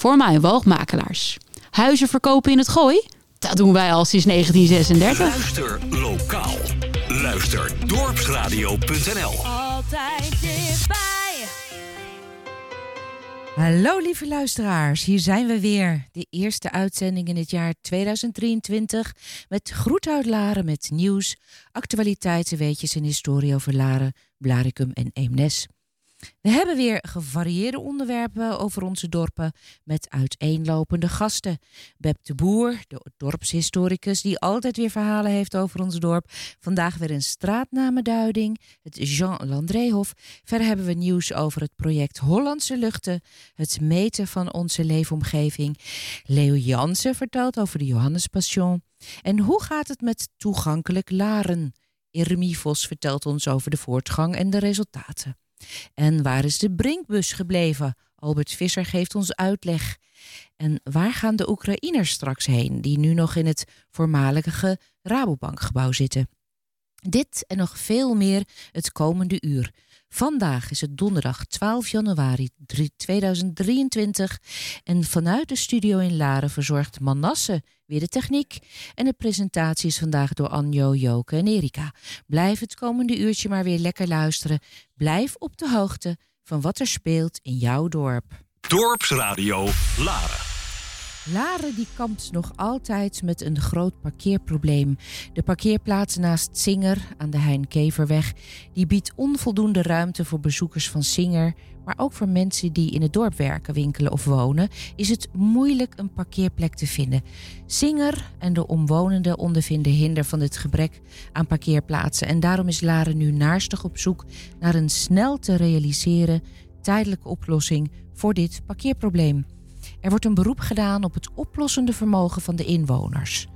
voor woogmakelaars. Huizen verkopen in het gooi? Dat doen wij al sinds 1936. Luister lokaal. Luister dorpsradio.nl. Altijd dichtbij. Hallo lieve luisteraars, hier zijn we weer. De eerste uitzending in het jaar 2023 met Groet uit Laren met nieuws, actualiteiten, weetjes en historie over Laren, Blaricum en Eemnes. We hebben weer gevarieerde onderwerpen over onze dorpen met uiteenlopende gasten. Beb de Boer, de dorpshistoricus die altijd weer verhalen heeft over ons dorp. Vandaag weer een straatnamenduiding, het Jean Landréhof. Verder hebben we nieuws over het project Hollandse Luchten, het meten van onze leefomgeving. Leo Jansen vertelt over de Johannespassion. En hoe gaat het met toegankelijk laren? Irmi Vos vertelt ons over de voortgang en de resultaten. En waar is de Brinkbus gebleven? Albert Visser geeft ons uitleg. En waar gaan de Oekraïners straks heen, die nu nog in het voormalige Rabobankgebouw zitten? Dit en nog veel meer het komende uur. Vandaag is het donderdag 12 januari 2023 en vanuit de studio in Laren verzorgt Manasse weer de techniek. En de presentatie is vandaag door Anjo, Joke en Erika. Blijf het komende uurtje maar weer lekker luisteren. Blijf op de hoogte van wat er speelt in jouw dorp. Dorpsradio Laren. Laren die kampt nog altijd met een groot parkeerprobleem. De parkeerplaats naast Singer aan de Hein-Keverweg... die biedt onvoldoende ruimte voor bezoekers van Singer... maar ook voor mensen die in het dorp werken, winkelen of wonen... is het moeilijk een parkeerplek te vinden. Singer en de omwonenden ondervinden hinder van het gebrek aan parkeerplaatsen... en daarom is Laren nu naarstig op zoek naar een snel te realiseren... tijdelijke oplossing voor dit parkeerprobleem... Er wordt een beroep gedaan op het oplossende vermogen van de inwoners.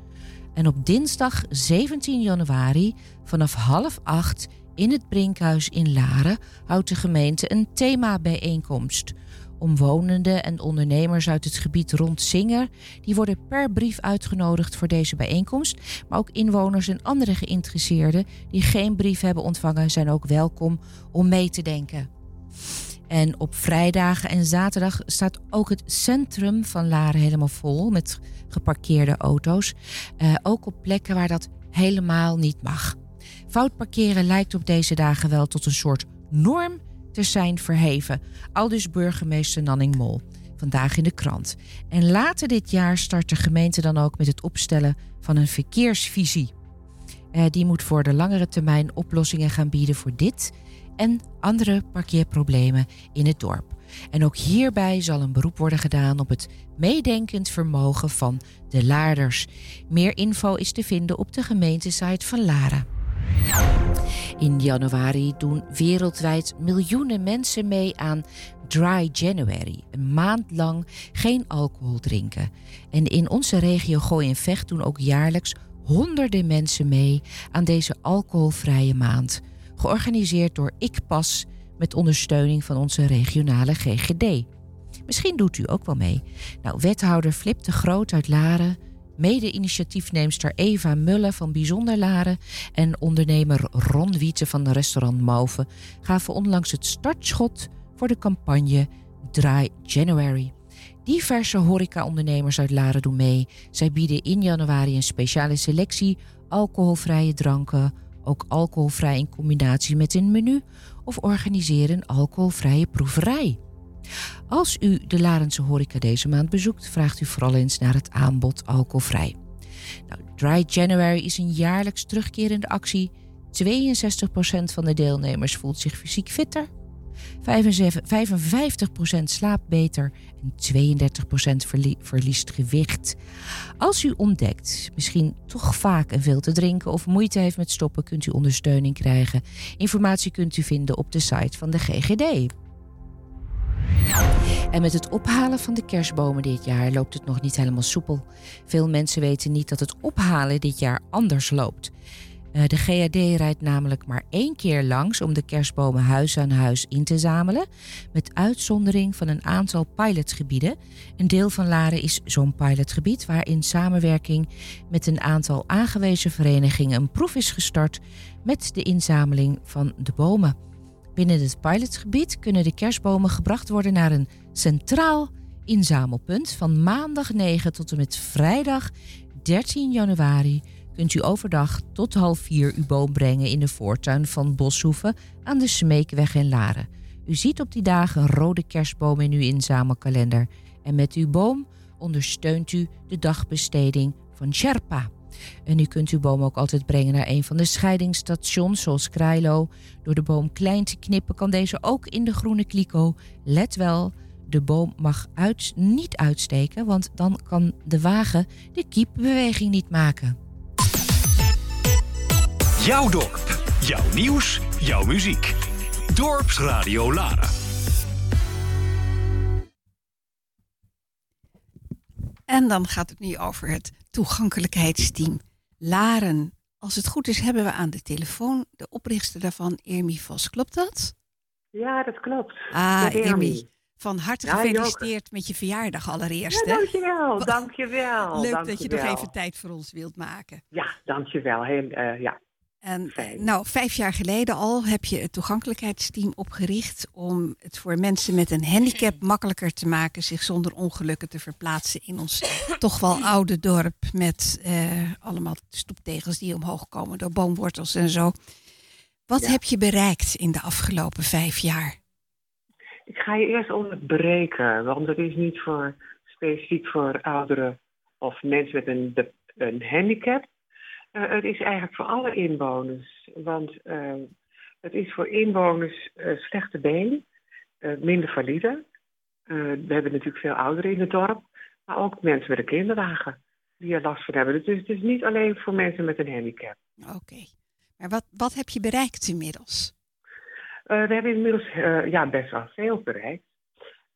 En op dinsdag 17 januari vanaf half acht in het Brinkhuis in Laren houdt de gemeente een themabijeenkomst. Omwonenden en ondernemers uit het gebied rond Singer die worden per brief uitgenodigd voor deze bijeenkomst. Maar ook inwoners en andere geïnteresseerden die geen brief hebben ontvangen zijn ook welkom om mee te denken. En op vrijdagen en zaterdag staat ook het centrum van Laren helemaal vol met geparkeerde auto's. Uh, ook op plekken waar dat helemaal niet mag. Fout parkeren lijkt op deze dagen wel tot een soort norm te zijn verheven. Aldus burgemeester Nanning Mol. Vandaag in de krant. En later dit jaar start de gemeente dan ook met het opstellen van een verkeersvisie. Uh, die moet voor de langere termijn oplossingen gaan bieden voor dit en andere parkeerproblemen in het dorp. En ook hierbij zal een beroep worden gedaan op het meedenkend vermogen van de Laarders. Meer info is te vinden op de gemeentesite van Laren. In januari doen wereldwijd miljoenen mensen mee aan Dry January, een maand lang geen alcohol drinken. En in onze regio Gooi en Vecht doen ook jaarlijks honderden mensen mee aan deze alcoholvrije maand georganiseerd door IkPas met ondersteuning van onze regionale GGD. Misschien doet u ook wel mee. Nou, wethouder Flip de Groot uit Laren, mede-initiatiefneemster Eva Mulle van Bijzonder Laren en ondernemer Ron Wietse van restaurant Mauve gaven onlangs het startschot voor de campagne Dry January. Diverse horecaondernemers uit Laren doen mee. Zij bieden in januari een speciale selectie alcoholvrije dranken, ook alcoholvrij in combinatie met een menu of organiseren een alcoholvrije proeverij. Als u de Larense horeca deze maand bezoekt, vraagt u vooral eens naar het aanbod alcoholvrij. Nou, Dry January is een jaarlijks terugkerende actie. 62% van de deelnemers voelt zich fysiek fitter 55% slaapt beter en 32% verliest gewicht. Als u ontdekt misschien toch vaak en veel te drinken of moeite heeft met stoppen, kunt u ondersteuning krijgen. Informatie kunt u vinden op de site van de GGD. En met het ophalen van de kerstbomen dit jaar loopt het nog niet helemaal soepel. Veel mensen weten niet dat het ophalen dit jaar anders loopt. Eh, de GAD rijdt namelijk maar één keer langs om de kerstbomen huis aan huis in te zamelen, met uitzondering van een aantal pilotgebieden. Een deel van Laren is zo'n pilotgebied waar in samenwerking met een aantal aangewezen verenigingen een proef is gestart met de inzameling van de bomen. Binnen het pilotgebied kunnen de kerstbomen gebracht worden naar een centraal inzamelpunt. Van maandag 9 tot en met vrijdag 13 januari kunt u overdag tot half vier uw boom brengen in de voortuin van Boshoeven aan de Smeekweg in Laren. U ziet op die dagen een rode kerstboom in uw inzamelkalender. En met uw boom ondersteunt u de dagbesteding van Sherpa. En u kunt uw boom ook altijd brengen naar een van de scheidingsstations, zoals Krailo. Door de boom klein te knippen kan deze ook in de groene kliko. Let wel, de boom mag uit, niet uitsteken, want dan kan de wagen de kiepbeweging niet maken. Jouw dorp, jouw nieuws, jouw muziek. Dorpsradio Lara. En dan gaat het nu over het toegankelijkheidsteam Laren. Als het goed is, hebben we aan de telefoon de oprichter daarvan, Ermi Vos. Klopt dat? Ja, dat klopt. Ah, Ermi. Van harte gefeliciteerd met je verjaardag allereerst. Ja, dankjewel, dankjewel. Leuk dat je nog even tijd voor ons wilt maken. Ja, dankjewel. Heel, uh, ja, en nou, vijf jaar geleden al heb je het toegankelijkheidsteam opgericht om het voor mensen met een handicap makkelijker te maken zich zonder ongelukken te verplaatsen in ons toch wel oude dorp met uh, allemaal stoeptegels die omhoog komen door boomwortels en zo. Wat heb je bereikt in de afgelopen vijf jaar? Ik ga je eerst onderbreken, want het is niet voor, specifiek voor ouderen of mensen met een, een handicap. Uh, het is eigenlijk voor alle inwoners. Want uh, het is voor inwoners uh, slechte been, minder valide. we hebben natuurlijk veel ouderen in het dorp. Maar ook mensen met een kinderwagen die er last van hebben. Dus het is niet alleen voor mensen met een handicap. Oké. Maar wat, wat heb je bereikt inmiddels? we hebben inmiddels ja, best wel veel bereikt.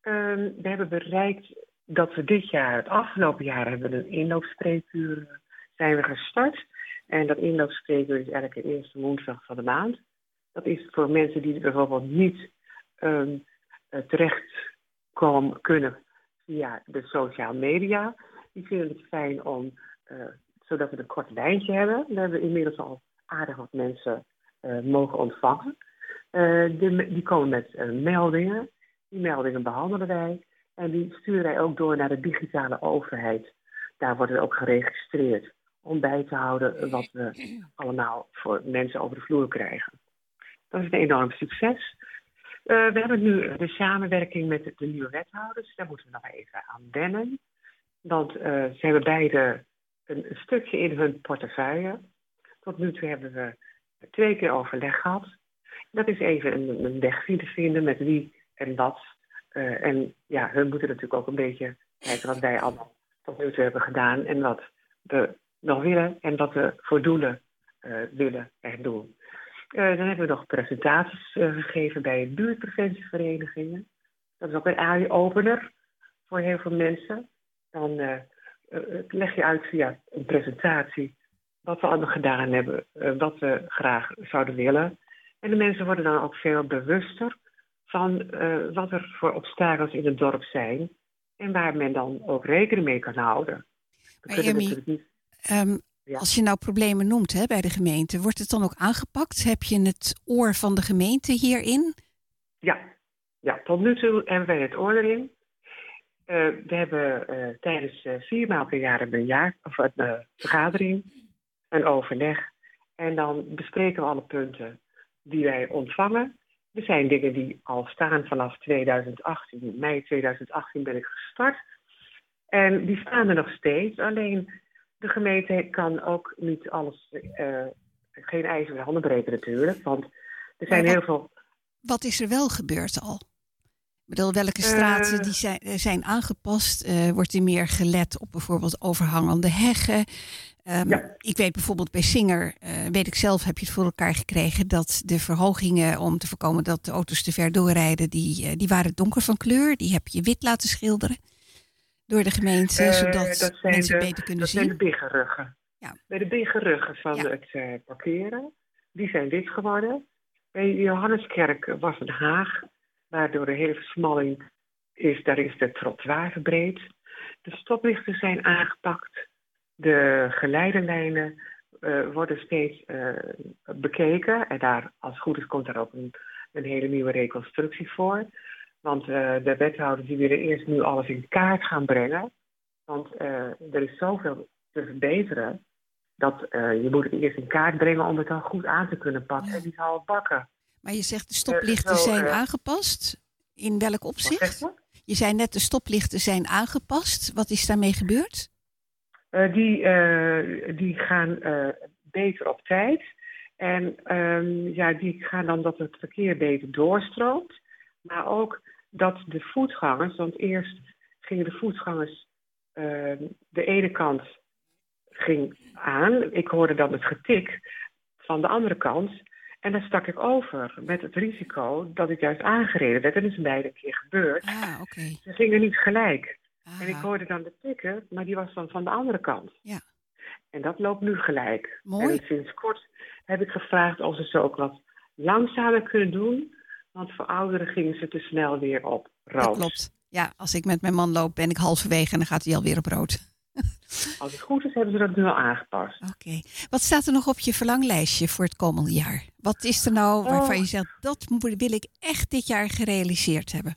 Ehm, we hebben bereikt dat we dit jaar, het afgelopen jaar, hebben een inloopspreekuur zijn we gestart. En dat inloopspreekuur is elke eerste woensdag van de maand. Dat is voor mensen die bijvoorbeeld niet um, terecht komen, kunnen via de sociale media. Die vinden het fijn om, uh, zodat we een kort lijntje hebben. We hebben inmiddels al aardig wat mensen uh, mogen ontvangen. Die, die, komen met meldingen. Die meldingen behandelen wij. En die sturen wij ook door naar de digitale overheid. Daar worden we ook geregistreerd om bij te houden wat we allemaal voor mensen over de vloer krijgen. Dat is een enorm succes. Uh, we hebben nu de samenwerking met de nieuwe wethouders. Daar moeten we nog even aan wennen. Want uh, ze hebben beide een, stukje in hun portefeuille. Tot nu toe hebben we twee keer overleg gehad. Dat is even een, weg te vinden met wie en wat. Uh, en ja, hun moeten natuurlijk ook een beetje kijken wat wij allemaal tot nu toe hebben gedaan. En wat we nog willen en wat we voor doelen uh, willen echt doen. Uh, dan hebben we nog presentaties uh, gegeven bij buurtpreventieverenigingen. Dat is ook een eye-opener voor heel veel mensen. Dan leg je uit via een presentatie wat we allemaal gedaan hebben, wat we graag zouden willen. En de mensen worden dan ook veel bewuster van wat er voor obstakels in het dorp zijn en waar men dan ook rekening mee kan houden. We kunnen natuurlijk niet Um, ja. Als je nou problemen noemt hè, bij de gemeente, wordt het dan ook aangepakt? Heb je het oor van de gemeente hierin? Ja, ja tot nu toe hebben wij het oor erin. Uh, we hebben uh, tijdens uh, vier maal per jaar een, jaar, of een vergadering, een overleg. En dan bespreken we alle punten die wij ontvangen. Er zijn dingen die al staan vanaf 2018. Mei 2018 ben ik gestart. En die staan er nog steeds. Alleen de gemeente kan ook niet alles, uh, geen ijzeren handen breken natuurlijk. Want er zijn heel veel. Wat is er wel gebeurd al? Ik bedoel, welke straten uh, die zijn, zijn aangepast? Uh, wordt er meer gelet op bijvoorbeeld overhangende heggen? Um, ja. Ik weet bijvoorbeeld bij Singer, weet ik zelf, heb je het voor elkaar gekregen dat de verhogingen om te voorkomen dat de auto's te ver doorrijden, die, die waren donker van kleur. Die heb je wit laten schilderen door de gemeente, uh, zodat mensen de, beter kunnen dat zien? Dat zijn de biggeruggen. Ja. Bij de biggeruggen van ja. het uh, parkeren, die zijn wit geworden. Bij Johanneskerk was een haag, waardoor de hele versmalling is, daar is de trottoir verbreed. De stoplichten zijn aangepakt. De geleiderlijnen uh, worden steeds bekeken. En daar, als het goed is, komt daar ook een, een hele nieuwe reconstructie voor. Want eh, de wethouders die willen eerst nu alles in kaart gaan brengen. Want eh, er is zoveel te verbeteren. Dat eh, je moet het eerst in kaart brengen om het dan goed aan te kunnen pakken. Ja. En niet half bakken. Maar je zegt de stoplichten zo, zijn aangepast. In welk opzicht? je? Je zei net de stoplichten zijn aangepast. Wat is daarmee gebeurd? Die, die gaan beter op tijd. En ehm, ja, die gaan dan dat het verkeer beter doorstroomt. Maar ook dat de voetgangers, want eerst gingen de voetgangers ehm, de ene kant ging aan. Ik hoorde dan het getik van de andere kant. En dan stak ik over met het risico dat ik juist aangereden werd. En dat is een keer gebeurd. Ah, oké. Ze gingen niet gelijk. Ah, En ik hoorde dan de tikken, maar die was dan van de andere kant. Ja. En dat loopt nu gelijk. Mooi. En sinds kort heb ik gevraagd of ze ze ook wat langzamer kunnen doen. Want voor ouderen gingen ze te snel weer op rood. Dat klopt. Ja, als ik met mijn man loop, ben ik halverwege en dan gaat hij alweer op rood. Als het goed is, hebben ze dat nu al aangepast. Oké. Wat staat er nog op je verlanglijstje voor het komende jaar? Wat is er nou waarvan Oh. je zegt, dat wil ik echt dit jaar gerealiseerd hebben?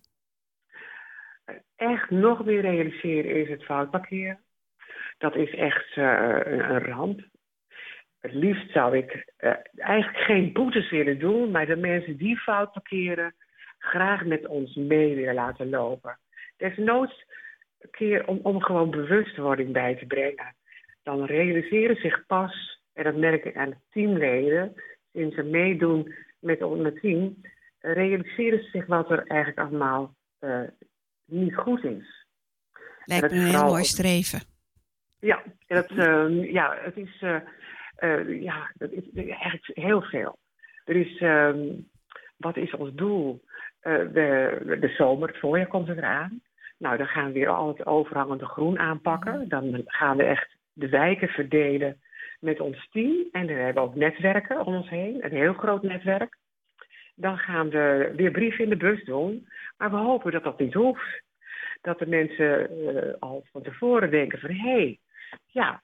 Echt nog meer realiseren is het fout parkeren. Dat is echt eh, een, een ramp. Het liefst zou ik eh, eigenlijk geen boetes willen doen, maar de mensen die fout parkeren graag met ons mee willen laten lopen. Desnoods een keer om, om gewoon bewustwording bij te brengen. Dan realiseren zich pas, en dat merk ik aan de teamleden, sinds ze meedoen met ons team, eh, realiseren ze zich wat er eigenlijk allemaal eh, niet goed is. Lijkt me een heel mooi streven. Ja, dat, ehm, ja het is eh, ja, dat is eigenlijk heel veel. Er is, ehm, wat is ons doel? Eh, de, de zomer, het voorjaar komt er eraan. Nou, dan gaan we weer al het overhangende groen aanpakken. Dan gaan we echt de wijken verdelen met ons team. En dan hebben we ook netwerken om ons heen, een heel groot netwerk. Dan gaan we weer brieven in de bus doen. Maar we hopen dat dat niet hoeft. Dat de mensen eh, al van tevoren denken van... hé, hey, ja,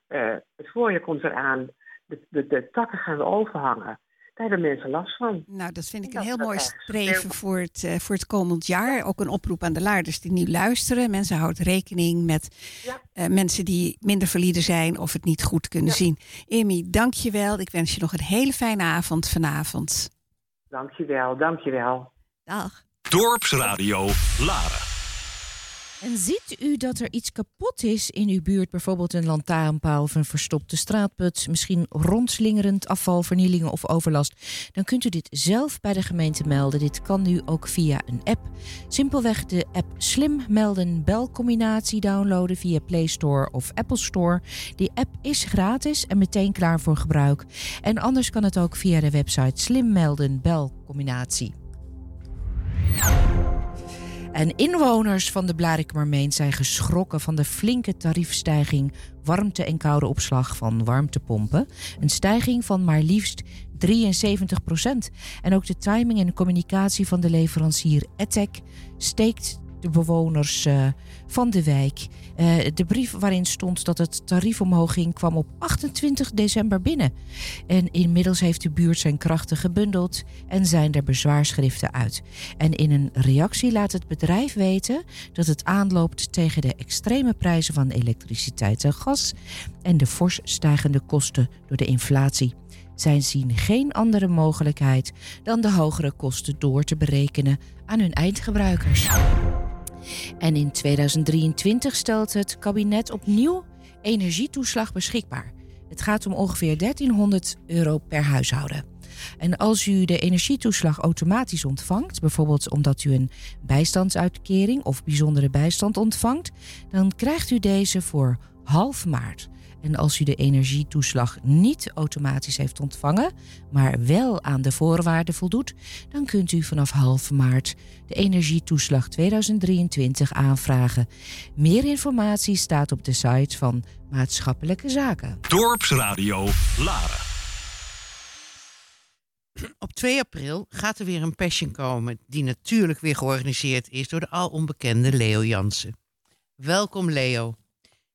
het voorjaar komt eraan. De, de, de takken gaan we overhangen. Daar hebben mensen last van. Nou, dat vind ik een heel mooi streven voor het, eh, voor het komend jaar. Ook een oproep aan de laarders die nu luisteren. Mensen houden rekening met Ja. eh, mensen die minder valide zijn of het niet goed kunnen Ja. zien. Emmy, dank je wel. Ik wens je nog een hele fijne avond vanavond. Dankjewel, dankjewel. Dag. Dorpsradio Laren. En ziet u dat er iets kapot is in uw buurt, bijvoorbeeld een lantaarnpaal of een verstopte straatput, misschien rondslingerend afval, vernielingen of overlast, dan kunt u dit zelf bij de gemeente melden. Dit kan nu ook via een app. Simpelweg de app Slim melden belcombinatie downloaden via Play Store of Apple Store. Die app is gratis en meteen klaar voor gebruik. En anders kan het ook via de website Slim melden belcombinatie. En inwoners van de Blarikmarmeen zijn geschrokken van de flinke tariefstijging warmte- en koude opslag van warmtepompen. Een stijging van maar liefst 73 procent. En ook de timing en communicatie van de leverancier Etec steekt de bewoners eh, van de wijk. Eh, de brief waarin stond dat het tariefomhoging kwam op 28 december binnen. En inmiddels heeft de buurt zijn krachten gebundeld en zijn er bezwaarschriften uit. En in een reactie laat het bedrijf weten dat het aanloopt tegen de extreme prijzen van elektriciteit en gas en de fors stijgende kosten door de inflatie. Zij zien geen andere mogelijkheid dan de hogere kosten door te berekenen aan hun eindgebruikers. En in 2023 stelt het kabinet opnieuw energietoeslag beschikbaar. Het gaat om ongeveer 1300 euro per huishouden. En als u de energietoeslag automatisch ontvangt, bijvoorbeeld omdat u een bijstandsuitkering of bijzondere bijstand ontvangt, dan krijgt u deze voor half maart. En als u de energietoeslag niet automatisch heeft ontvangen, maar wel aan de voorwaarden voldoet, dan kunt u vanaf half maart de energietoeslag 2023 aanvragen. Meer informatie staat op de site van Maatschappelijke Zaken. Dorpsradio Laren. Op 2 april gaat er weer een passion komen, die natuurlijk weer georganiseerd is door de al onbekende Leo Jansen. Welkom Leo.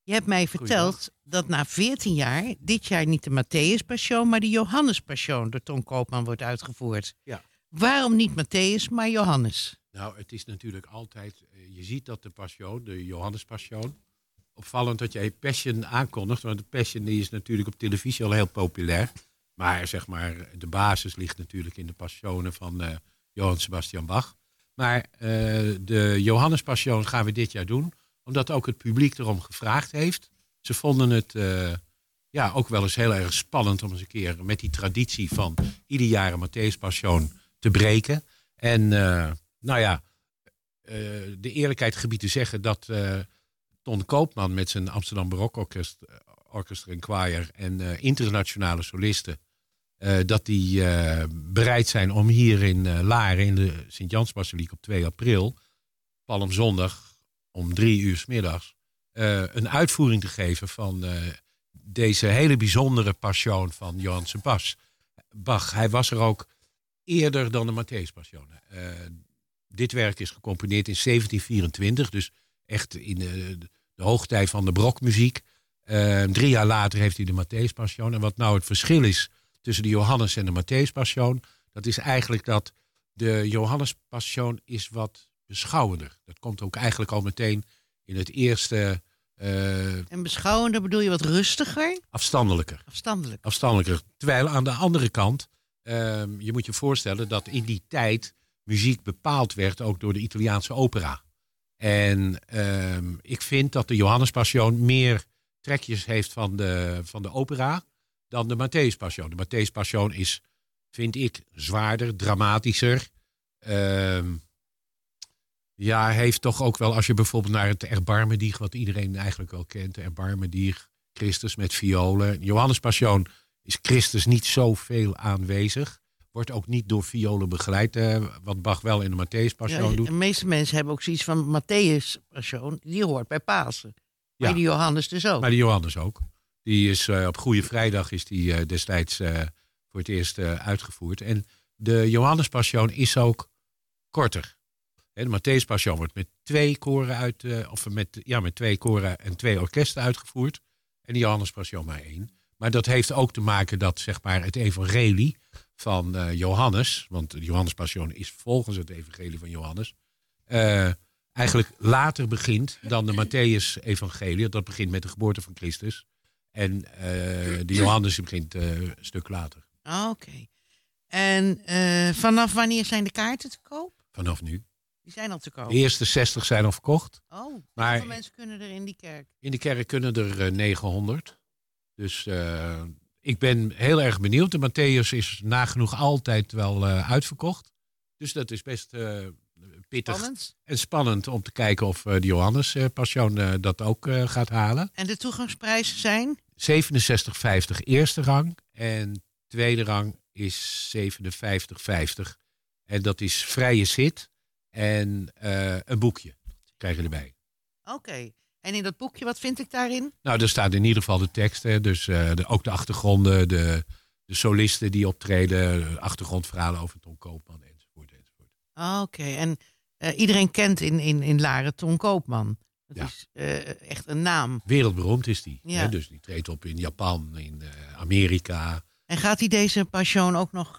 Je hebt mij verteld dat na 14 jaar dit jaar niet de Matthäus Passion, maar de Johannes Passion door Ton Koopman wordt uitgevoerd. Ja. Waarom niet Matthäus, maar Johannes? Nou, het is natuurlijk altijd. eh, Je ziet dat de Passion, de Johannes Passion. Opvallend dat jij Passion aankondigt. Want de Passion die is natuurlijk op televisie al heel populair. Maar zeg maar, de basis ligt natuurlijk in de Passionen van eh, Johann Sebastian Bach. Maar eh, de Johannes Passion gaan we dit jaar doen. Omdat ook het publiek erom gevraagd heeft. Ze vonden het eh, ja, ook wel eens heel erg spannend om eens een keer met die traditie van ieder jaar een Matthäus te breken. En eh, nou ja, eh, de eerlijkheid gebied te zeggen dat Ton Koopman met zijn Amsterdam Barokorkest eh, Orchestra en Choir en internationale solisten, dat die bereid zijn om hier in Laren, in de Sint-Jansbasiliek op 2 april, Palmzondag om drie uur 's middags, eh, een uitvoering te geven van eh, deze hele bijzondere passion van Johann Sebas. Bach. Hij was er ook eerder dan de Matthäus Passion. Eh, dit werk is gecomponeerd in 1724, dus echt in de, de van de brokmuziek. Drie jaar later heeft hij de Matthäus Passion. En wat nou het verschil is tussen de Johannes en de Matthäus Passion, dat is eigenlijk dat de Johannes Passion is wat beschouwender. Dat komt ook eigenlijk al meteen in het eerste eh, En beschouwender bedoel je wat rustiger? afstandelijker. Afstandelijk. afstandelijker. Terwijl aan de andere kant, ehm, je moet je voorstellen dat in die tijd muziek bepaald werd ook door de Italiaanse opera. En ehm, ik vind dat de Johannes Passion meer trekjes heeft van de, van de opera dan de Matthäus Passion. De Matthäus Passion is, vind ik, zwaarder, dramatischer. Ja, heeft toch ook wel, als je bijvoorbeeld naar het Erbarmedieg, wat iedereen eigenlijk wel kent, de Erbarmedieg, Christus met violen. Johannes Passion is Christus niet zoveel aanwezig. Wordt ook niet door violen begeleid, eh, wat Bach wel in de Matthäus Passion Ja, doet. de meeste mensen hebben ook zoiets van Matthäus Passion. Die hoort bij Pasen. Maar Ja. die Johannes dus ook. Maar de Johannes ook. Die is eh, op Goede Vrijdag is die eh, destijds eh, voor het eerst uitgevoerd. En de Johannes Passion is ook korter. De Matthäus Passion wordt met twee koren uit, eh, of met, ja, met twee koren en twee orkesten uitgevoerd. En de Johannes Passion maar één. Maar dat heeft ook te maken dat zeg maar, het evangelie van eh, Johannes, want de Johannes Passion is volgens het evangelie van Johannes, eh, eigenlijk later begint dan de Matthäus-evangelie. Dat begint met de geboorte van Christus. En de Johannes begint een stuk later, Ah, Oké. En vanaf wanneer zijn de kaarten te koop? vanaf nu. Die zijn al te koop. De eerste 60 zijn al verkocht. Oh, Maar- hoeveel mensen kunnen er in die kerk? In de kerk kunnen er eh, 900. Dus eh, ik ben heel erg benieuwd. De Matthäus is nagenoeg altijd wel eh, uitverkocht. Dus dat is best eh, pittig Spannend. en spannend om te kijken of eh, de Johannes eh, Passion eh, dat ook eh, gaat halen. En de toegangsprijzen zijn? 67,50 eerste rang. En tweede rang is 57,50. En dat is vrije zit en eh, een boekje krijg je erbij. Oké. En in dat boekje, wat vind ik daarin? Nou, er staat in ieder geval de tekst. Hè, dus eh, de, ook de achtergronden, de, de solisten die optreden, de achtergrondverhalen over Tom Koopman enzovoort. enzovoort. Oké. En eh, iedereen kent in, in, in Laren Ton Koopman. Dat Ja. is echt een naam. Wereldberoemd is die. Ja. Hè, dus die treedt op in Japan, in Amerika. En gaat hij deze passion ook nog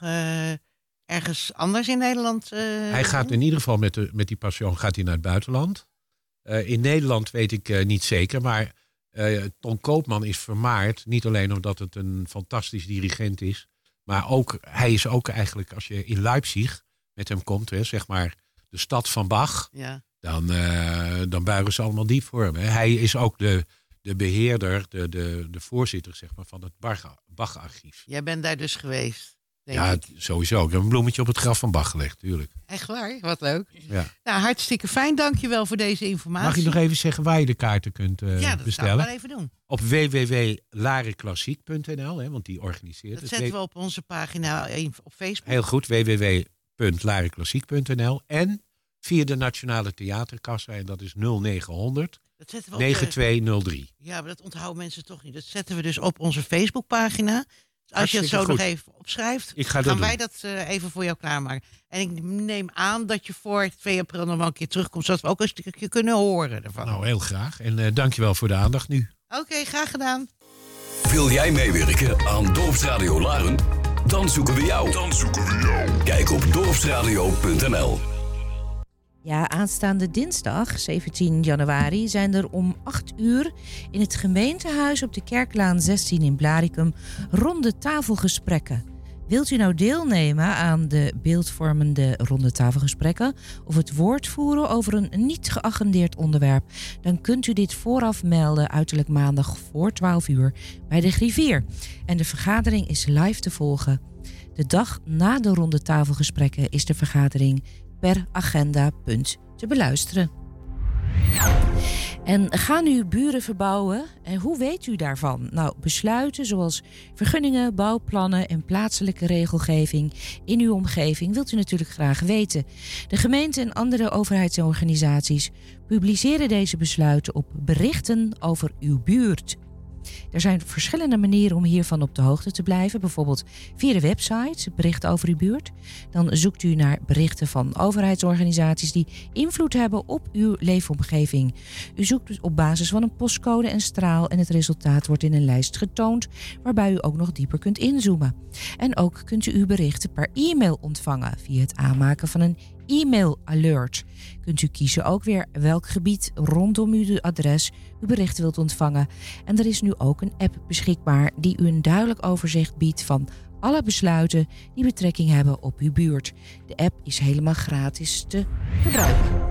ergens anders in Nederland? eh, Hij gaat in ieder geval met, de, met die passion gaat hij naar het buitenland. Eh, in Nederland weet ik eh, niet zeker, maar Ton Koopman is vermaard. Niet alleen omdat het een fantastisch dirigent is, maar ook, hij is ook eigenlijk, als je in Leipzig met hem komt, hè, zeg maar de stad van Bach, Ja. dan, dan buigen ze allemaal diep voor hem. Hè. Hij is ook de, de beheerder, de, de, de voorzitter zeg maar, van het Bach- Bach-archief. Jij bent daar dus geweest. Denk Ja, ik. sowieso. Ik heb een bloemetje op het graf van Bach gelegd, tuurlijk. Echt waar? Wat leuk. Ja. Nou, hartstikke fijn. Dankjewel voor deze informatie. Mag ik nog even zeggen waar je de kaarten kunt eh, Ja, dat bestellen? wel even doen. Op www.lareklassiek.nl, hè, want die organiseert Dat het. zetten we op onze pagina in- op Facebook. Heel goed, www.lareklassiek.nl. En via de Nationale Theaterkassa, en dat is 0900 Dat zetten we op de- 9203. Ja, maar dat onthouden mensen toch niet. Dat zetten we dus op onze Facebookpagina. Als je het zo nog even opschrijft, Ik ga dat gaan doen. wij dat eh, even voor jou klaarmaken. En ik neem aan dat je voor 2 april nog wel een keer terugkomt, zodat we ook een stukje kunnen horen ervan. Nou, heel graag. En eh dankjewel voor de aandacht nu. Oké, graag gedaan. Wil jij meewerken aan Dorpsradio Laren? Dan zoeken we jou. Dan zoeken we jou. Kijk op dorpsradio.nl. Ja, aanstaande dinsdag, 17 januari, zijn er om 8 uur in het gemeentehuis op de Kerklaan 16 in Blaricum ronde tafelgesprekken. Wilt u nou deelnemen aan de beeldvormende ronde tafelgesprekken of het woord voeren over een niet geagendeerd onderwerp, dan kunt u dit vooraf melden uiterlijk maandag voor 12 uur bij de Griffier. En de vergadering is live te volgen. De dag na de ronde tafelgesprekken is de vergadering per agenda punt te beluisteren. En gaan u buren verbouwen? En hoe weet u daarvan? Nou, besluiten zoals vergunningen, bouwplannen en plaatselijke regelgeving in uw omgeving wilt u natuurlijk graag weten. De gemeente en andere overheidsorganisaties publiceren deze besluiten op berichten over uw buurt. Er zijn verschillende manieren om hiervan op de hoogte te blijven. Bijvoorbeeld via de website, berichten over uw buurt. Dan zoekt u naar berichten van overheidsorganisaties die invloed hebben op uw leefomgeving. U zoekt dus op basis van een postcode en straal en het resultaat wordt in een lijst getoond waarbij u ook nog dieper kunt inzoomen. En ook kunt u uw berichten per e-mail ontvangen via het aanmaken van een e-mail alert. Kunt u kiezen ook weer welk gebied rondom uw adres uw berichten wilt ontvangen. En er is nu ook een app beschikbaar die u een duidelijk overzicht biedt van alle besluiten die betrekking hebben op uw buurt. De app is helemaal gratis te gebruiken.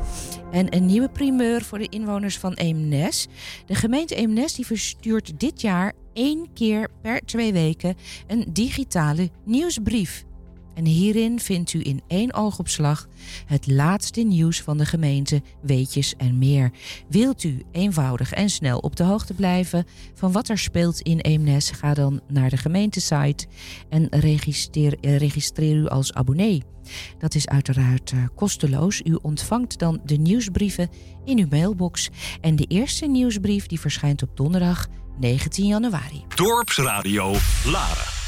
En een nieuwe primeur voor de inwoners van Eemnes. De gemeente Eemnes die verstuurt dit jaar één keer per twee weken een digitale nieuwsbrief. En hierin vindt u in één oogopslag het laatste nieuws van de gemeente, weetjes en meer. Wilt u eenvoudig en snel op de hoogte blijven van wat er speelt in Eemnes? Ga dan naar de gemeentesite en registreer, eh, u als abonnee. Dat is uiteraard uh, kosteloos. U ontvangt dan de nieuwsbrieven in uw mailbox. En de eerste nieuwsbrief die verschijnt op donderdag 19 januari. Dorpsradio Laren.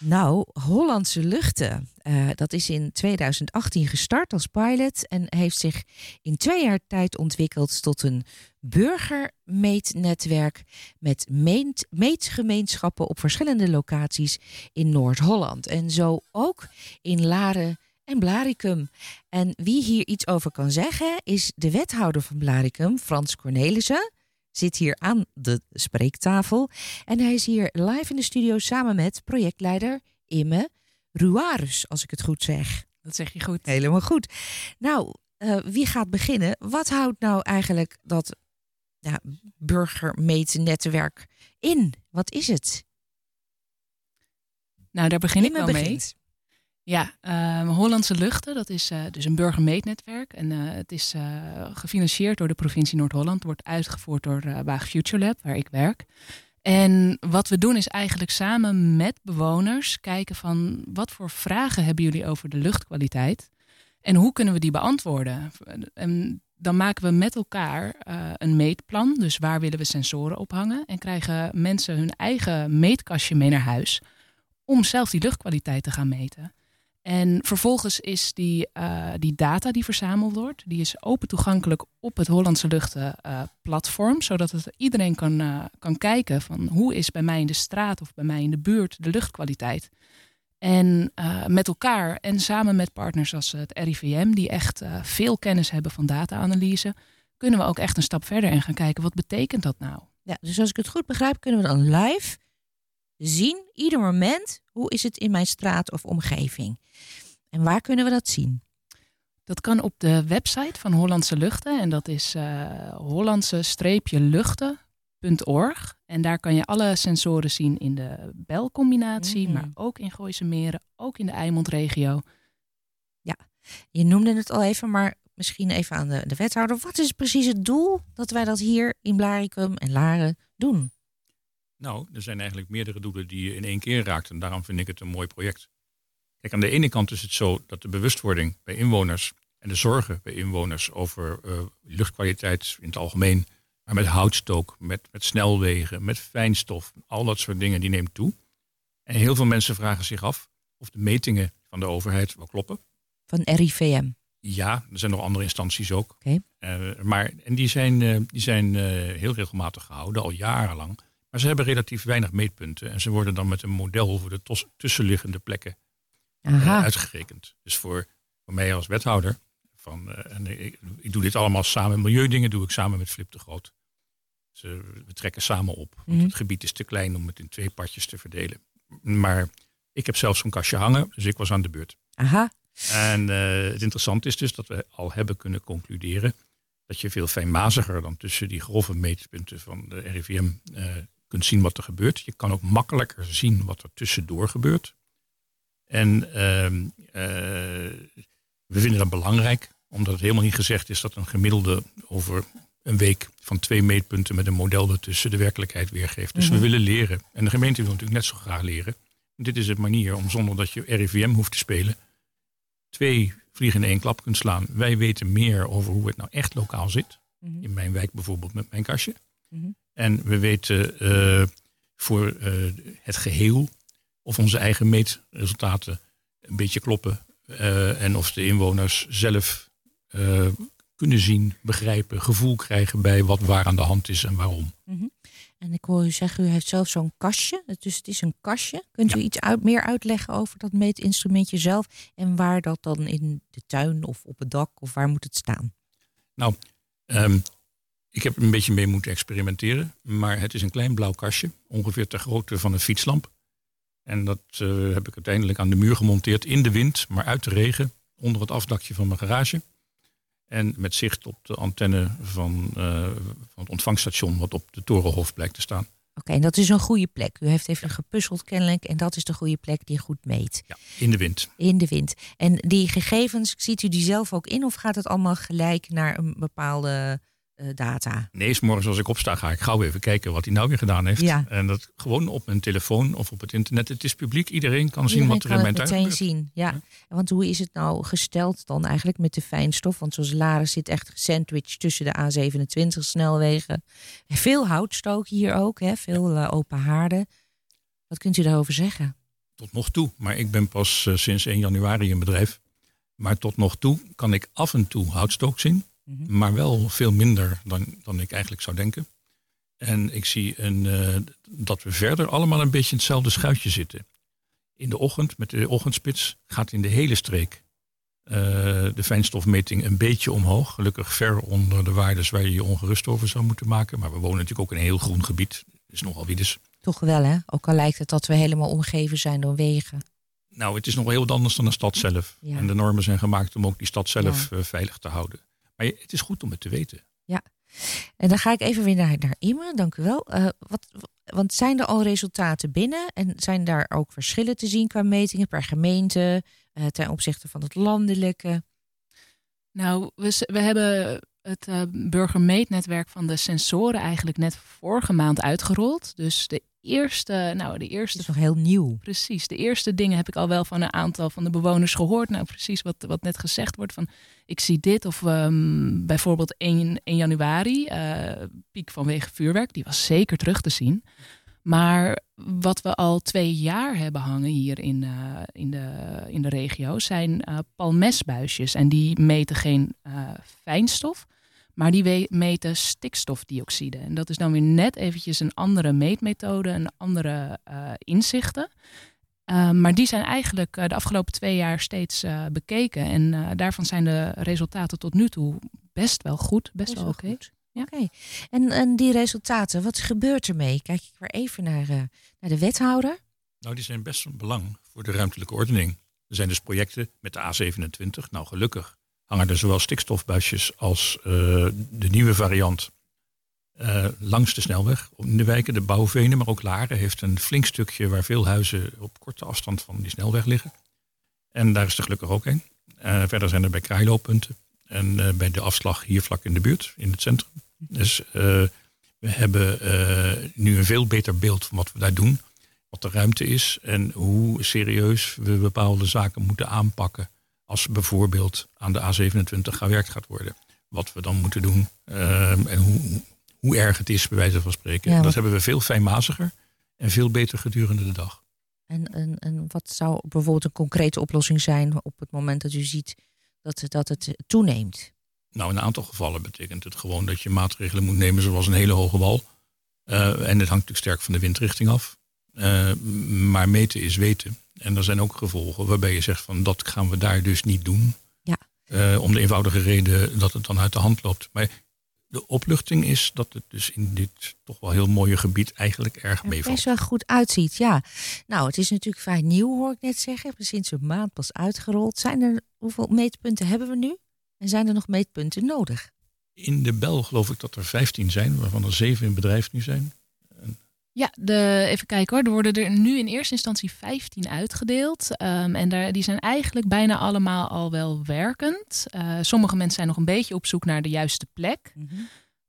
Nou, Hollandse Luchten. Uh, dat is in 2018 gestart als pilot en heeft zich in twee jaar tijd ontwikkeld tot een burgermeetnetwerk met meet, meetgemeenschappen op verschillende locaties in Noord-Holland. En zo ook in Laren en Blaricum. En wie hier iets over kan zeggen is de wethouder van Blaricum, Frans Cornelissen zit hier aan de spreektafel. En hij is hier live in de studio samen met projectleider Imme Ruarus, als ik het goed zeg. Dat zeg je goed. Helemaal goed. Nou, uh, wie gaat beginnen? Wat houdt nou eigenlijk dat ja, burgermeetnetwerk in? Wat is het? Nou, daar begin Imme ik wel begint. Ja, uh, Hollandse Luchten, dat is uh, dus een burgermeetnetwerk. En uh, het is gefinancierd door de provincie Noord-Holland. wordt uitgevoerd door Waag Future Lab, waar ik werk. En wat we doen is eigenlijk samen met bewoners kijken van... wat voor vragen hebben jullie over de luchtkwaliteit? En hoe kunnen we die beantwoorden? En dan maken we met elkaar een meetplan. Dus waar willen we sensoren ophangen? En krijgen mensen hun eigen meetkastje mee naar huis... om zelf die luchtkwaliteit te gaan meten. En vervolgens is die, uh, die data die verzameld wordt, die is open toegankelijk op het Hollandse Luchten uh, platform, zodat het iedereen kan, uh, kan kijken van hoe is bij mij in de straat of bij mij in de buurt de luchtkwaliteit. En met elkaar en samen met partners als het RIVM, die echt veel kennis hebben van data-analyse, kunnen we ook echt een stap verder en gaan kijken wat betekent dat nou. Ja, dus als ik het goed begrijp, kunnen we dan live zien, ieder moment, hoe is het in mijn straat of omgeving. En waar kunnen we dat zien? Dat kan op de website van Hollandse Luchten. En dat is uh, hollandse-luchten.org. En daar kan je alle sensoren zien in de belcombinatie, mm. maar ook in Gooise Meren, ook in de Eimondregio. Ja, je noemde het al even, maar misschien even aan de, de wethouder. Wat is precies het doel dat wij dat hier in Blaricum en Laren doen? Nou, er zijn eigenlijk meerdere doelen die je in één keer raakt. En daarom vind ik het een mooi project. Kijk, aan de ene kant is het zo dat de bewustwording bij inwoners en de zorgen bij inwoners over uh, luchtkwaliteit in het algemeen, maar met houtstook, met, met snelwegen, met fijnstof, al dat soort dingen, die neemt toe. En heel veel mensen vragen zich af of de metingen van de overheid wel kloppen. Van RIVM? Ja, er zijn nog andere instanties ook. Okay. Uh, maar, en die zijn, uh, die zijn heel regelmatig gehouden, al jarenlang. Maar ze hebben relatief weinig meetpunten. En ze worden dan met een model voor de tussenliggende plekken uh, uitgerekend. Dus voor, voor mij als wethouder Van, eh, en ik, ik doe dit allemaal samen. Milieudingen doe ik samen met Flip de Groot. Dus, we trekken samen op. Want Mhm. het gebied is te klein om het in twee partjes te verdelen. Maar ik heb zelf zo'n kastje hangen, dus ik was aan de beurt. Aha. En eh, het interessante is dus dat we al hebben kunnen concluderen dat je veel fijnmaziger dan tussen die grove meetpunten van de RIVM kunt zien wat er gebeurt. Je kan ook makkelijker zien wat er tussendoor gebeurt. En ehm, eh, we vinden dat belangrijk, omdat het helemaal niet gezegd is dat een gemiddelde over een week van twee meetpunten met een model ertussen de werkelijkheid weergeeft. Dus Mhm. we willen leren. En de gemeente wil natuurlijk net zo graag leren. Dit is een manier om zonder dat je RIVM hoeft te spelen, twee vliegen in één klap kunt slaan. Wij weten meer over hoe het nou echt lokaal zit. Mhm. In mijn wijk bijvoorbeeld met mijn kastje. Mhm. En we weten eh, voor eh, het geheel of onze eigen meetresultaten een beetje kloppen. eh, en of de inwoners zelf kunnen zien, begrijpen, gevoel krijgen bij wat waar aan de hand is en waarom. Mhm. En ik hoor u zeggen, u heeft zelf zo'n kastje. Dus het is een kastje. Kunt u iets uit, meer uitleggen over dat meetinstrumentje zelf? En waar dat dan in de tuin of op het dak of waar moet het staan? Nou, ehm, ik heb er een beetje mee moeten experimenteren. Maar het is een klein blauw kastje, ongeveer ter grootte van een fietslamp. En dat eh, heb ik uiteindelijk aan de muur gemonteerd in de wind, maar uit de regen, onder het afdakje van mijn garage. En met zicht op de antenne van, eh, van het ontvangststation, wat op de Torenhof blijkt te staan. Oké, en dat is een goede plek. U heeft even gepuzzeld kennelijk. En dat is de goede plek die goed meet. Ja, in de wind. In de wind. En die gegevens, ziet u die zelf ook in? Of gaat het allemaal gelijk naar een bepaalde data? Nee, 's morgens als ik opsta ga ik gauw even kijken wat hij nou weer gedaan heeft. Ja. En dat gewoon op mijn telefoon of op het internet. Het is publiek, iedereen kan zien wat er in mijn tuin meteen gebeurt. zien. Ja. Want hoe is het nou gesteld dan eigenlijk met de fijnstof? Want zoals Lara zit echt gesandwiched tussen de A27 snelwegen. Veel houtstook hier ook, hè? veel eh, open haarden. Wat kunt u daarover zeggen? Tot nog toe. Maar ik ben pas eh, sinds 1 januari in bedrijf. Maar tot nog toe kan ik af en toe houtstook zien. Mhm. Maar wel veel minder dan, dan ik eigenlijk zou denken. En ik zie een, eh, dat we verder allemaal een beetje in hetzelfde schuitje zitten. In de ochtend, met de ochtendspits, gaat in de hele streek eh, de fijnstofmeting een beetje omhoog. Gelukkig ver onder de waardes waar je je ongerust over zou moeten maken. Maar we wonen natuurlijk ook in een heel groen gebied. is nogal wie dus. Toch wel, hè? Ook al lijkt het dat we helemaal omgeven zijn door wegen. Nou, het is nog heel wat anders dan een stad zelf. Ja. En de normen zijn gemaakt om ook die stad zelf eh, veilig te houden. Maar je- het is goed om het te weten. Ja. En dan ga ik even weer naar, naar Ime, dank u wel. Eh, wat, want zijn er al resultaten binnen? En zijn daar ook verschillen te zien qua metingen per gemeente eh, ten opzichte van het landelijke? Nou, we, we hebben het eh burgermeetnetwerk van de sensoren eigenlijk net vorige maand uitgerold. Dus de eerste, nou de eerste... is nog heel nieuw. Precies, de eerste dingen heb ik al wel van een aantal van de bewoners gehoord. Nou, precies wat, wat net gezegd wordt van ik zie dit. Of ehm, bijvoorbeeld 1, 1 januari, eh, piek vanwege vuurwerk, die was zeker terug te zien. Maar wat we al twee jaar hebben hangen hier in, eh, in, de, in de regio zijn eh palmesbuisjes. En die meten geen fijnstof, maar die meten stikstofdioxide. En dat is dan weer net eventjes een andere meetmethode, een andere eh, inzichten. Uh, maar die zijn eigenlijk uh, de afgelopen twee jaar steeds uh, bekeken. En uh, daarvan zijn de resultaten tot nu toe best wel goed, best, wel oké. Okay. Ja. Oké. En, en die resultaten, wat gebeurt ermee? Kijk ik weer even naar, uh, naar de wethouder. Nou, die zijn best van belang voor de ruimtelijke ordening. Er zijn dus projecten met de A27. Nou, gelukkig hangen er zowel stikstofbuisjes als uh, de nieuwe variant uh, langs de snelweg in de wijken. De Bouwvenen, maar ook Laren heeft een flink stukje waar veel huizen op korte afstand van die snelweg liggen. En daar is er gelukkig ook een. Uh, verder zijn er bij Kraailooppunten en bij de afslag hier vlak in de buurt, in het centrum. Dus we hebben nu een veel beter beeld van wat we daar doen, wat de ruimte is en hoe serieus we bepaalde zaken moeten aanpakken als bijvoorbeeld aan de A27 gewerkt gaat worden. Wat we dan moeten doen uh, en hoe, hoe erg het is, bij wijze van spreken. Ja. Dat hebben we veel fijnmaziger en veel beter gedurende de dag. En, en, en wat zou bijvoorbeeld een concrete oplossing zijn op het moment dat u ziet dat, dat het toeneemt? Nou, in een aantal gevallen betekent het gewoon dat je maatregelen moet nemen zoals een hele hoge wal. Uh, en het hangt natuurlijk sterk van de windrichting af. Uh, maar meten is weten. En er zijn ook gevolgen waarbij je zegt van dat gaan we daar dus niet doen. Ja. Eh, om de eenvoudige reden dat het dan uit de hand loopt. Maar de opluchting is dat het dus in dit toch wel heel mooie gebied eigenlijk erg Er meevalt. best wel goed uitziet, ja. Nou, het is natuurlijk vrij nieuw, hoor ik net zeggen. Sinds een maand pas uitgerold. Zijn er, hoeveel meetpunten hebben we nu? En zijn er nog meetpunten nodig? In de bel geloof ik dat er 15 zijn, waarvan er 7 in bedrijf nu zijn. Ja, de, even kijken hoor. Er worden er nu in eerste instantie 15 uitgedeeld. Ehm, en daar, die zijn eigenlijk bijna allemaal al wel werkend. Eh, sommige mensen zijn nog een beetje op zoek naar de juiste plek.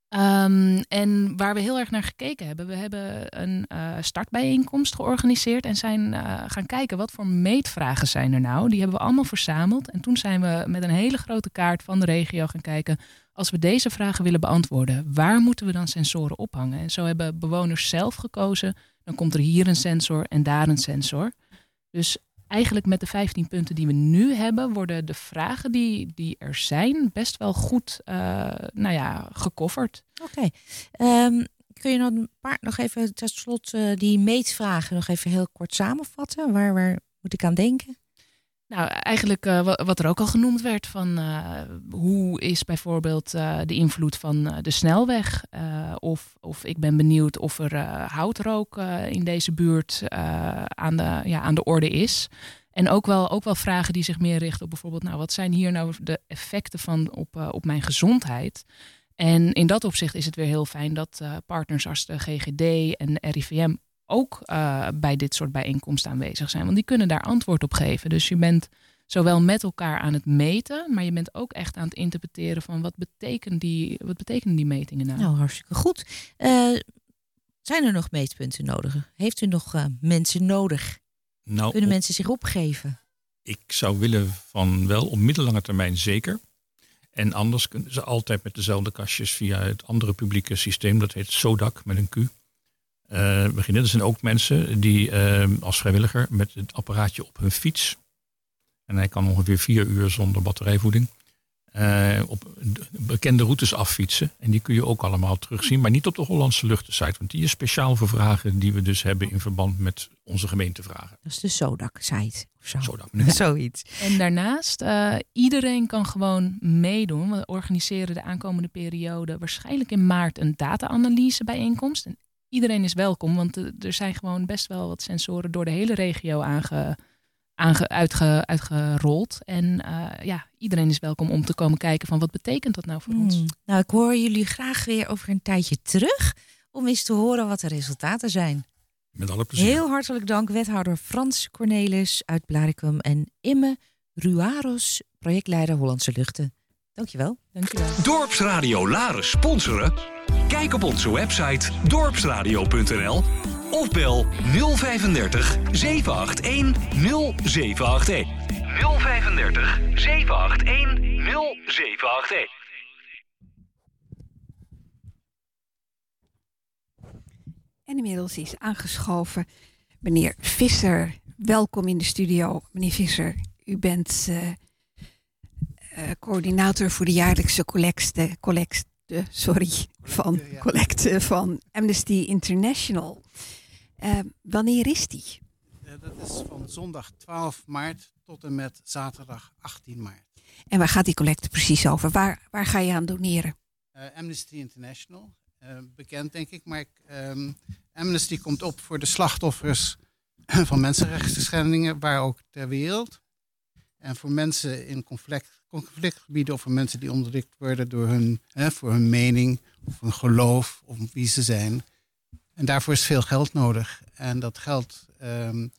Ehm, en waar we heel erg naar gekeken hebben, we hebben een eh, startbijeenkomst georganiseerd en zijn eh, gaan kijken wat voor meetvragen zijn er nou. Die hebben we allemaal verzameld. En toen zijn we met een hele grote kaart van de regio gaan kijken. Als we deze vragen willen beantwoorden, waar moeten we dan sensoren ophangen? En zo hebben bewoners zelf gekozen. Dan komt er hier een sensor en daar een sensor. Dus eigenlijk met de 15 punten die we nu hebben, worden de vragen die, die er zijn best wel goed uh, nou ja, gecoverd. Oké. Um, kun je nog een paar, nog even tot slot uh, die meetvragen nog even heel kort samenvatten? Waar, waar moet ik aan denken? Nou, eigenlijk uh, wat er ook al genoemd werd van uh, hoe is bijvoorbeeld uh, de invloed van de snelweg? of, of ik ben benieuwd of er houtrook in deze buurt aan, de, ja, aan de orde is. En ook wel, ook wel vragen die zich meer richten op bijvoorbeeld, nou, wat zijn hier nou de effecten van op, op mijn gezondheid? En in dat opzicht is het weer heel fijn dat partners als de GGD en RIVM ook uh, bij dit soort bijeenkomsten aanwezig zijn. Want die kunnen daar antwoord op geven. Dus je bent zowel met elkaar aan het meten, maar je bent ook echt aan het interpreteren van wat betekenen die, wat betekenen die metingen nou? Nou, hartstikke goed. Uh, zijn er nog meetpunten nodig? Heeft u nog uh, mensen nodig? Nou, Kunnen mensen zich opgeven? Ik zou willen van wel op middellange termijn zeker. En anders kunnen ze altijd met dezelfde kastjes via het andere publieke systeem, dat heet SODAC met een Q, uh, beginnen. Er zijn ook mensen die uh, als vrijwilliger met het apparaatje op hun fiets. En hij kan ongeveer vier uur zonder batterijvoeding. Uh, op bekende routes affietsen. En die kun je ook allemaal terugzien. Maar niet op de Hollandse luchtensite. Want die is speciaal voor vragen die we dus hebben in verband met onze gemeentevragen. Dat is de Sodak-site. Of zo. Sodak, Zoiets. En daarnaast, uh, iedereen kan gewoon meedoen. We organiseren de aankomende periode waarschijnlijk in maart een data-analyse bijeenkomst. En iedereen is welkom, want er zijn gewoon best wel wat sensoren door de hele regio aange, aange, uitge, uitgerold. En uh, ja, iedereen is welkom om te komen kijken van wat betekent dat nou voor Hmm. ons. Nou, ik hoor jullie graag weer over een tijdje terug om eens te horen wat de resultaten zijn. Met alle plezier. Heel hartelijk dank, wethouder Frans Cornelis uit Blaricum en Imme Ruaros, projectleider Hollandse Luchten. Dankjewel. Dankjewel. Dorpsradio Laren sponsoren? Kijk op onze website dorpsradio.nl of bel 035 781 0781. 035 781 0781. En inmiddels is aangeschoven meneer Visser. Welkom in de studio, meneer Visser. U bent uh, uh, coördinator voor de jaarlijkse collecte, collecte sorry, van collecte van Amnesty International. Wanneer is die? dat is van zondag 12 maart tot en met zaterdag 18 maart. En waar gaat die collecte precies over? Waar, waar ga je aan doneren? Uh, Amnesty International, uh, bekend denk ik, maar um, Amnesty komt op voor de slachtoffers van mensenrechten waar ook ter wereld. En voor mensen in conflict, conflictgebieden of voor mensen die onderdrukt worden door hun, hè, voor hun mening of hun geloof of wie ze zijn. En daarvoor is veel geld nodig. En dat geld, um,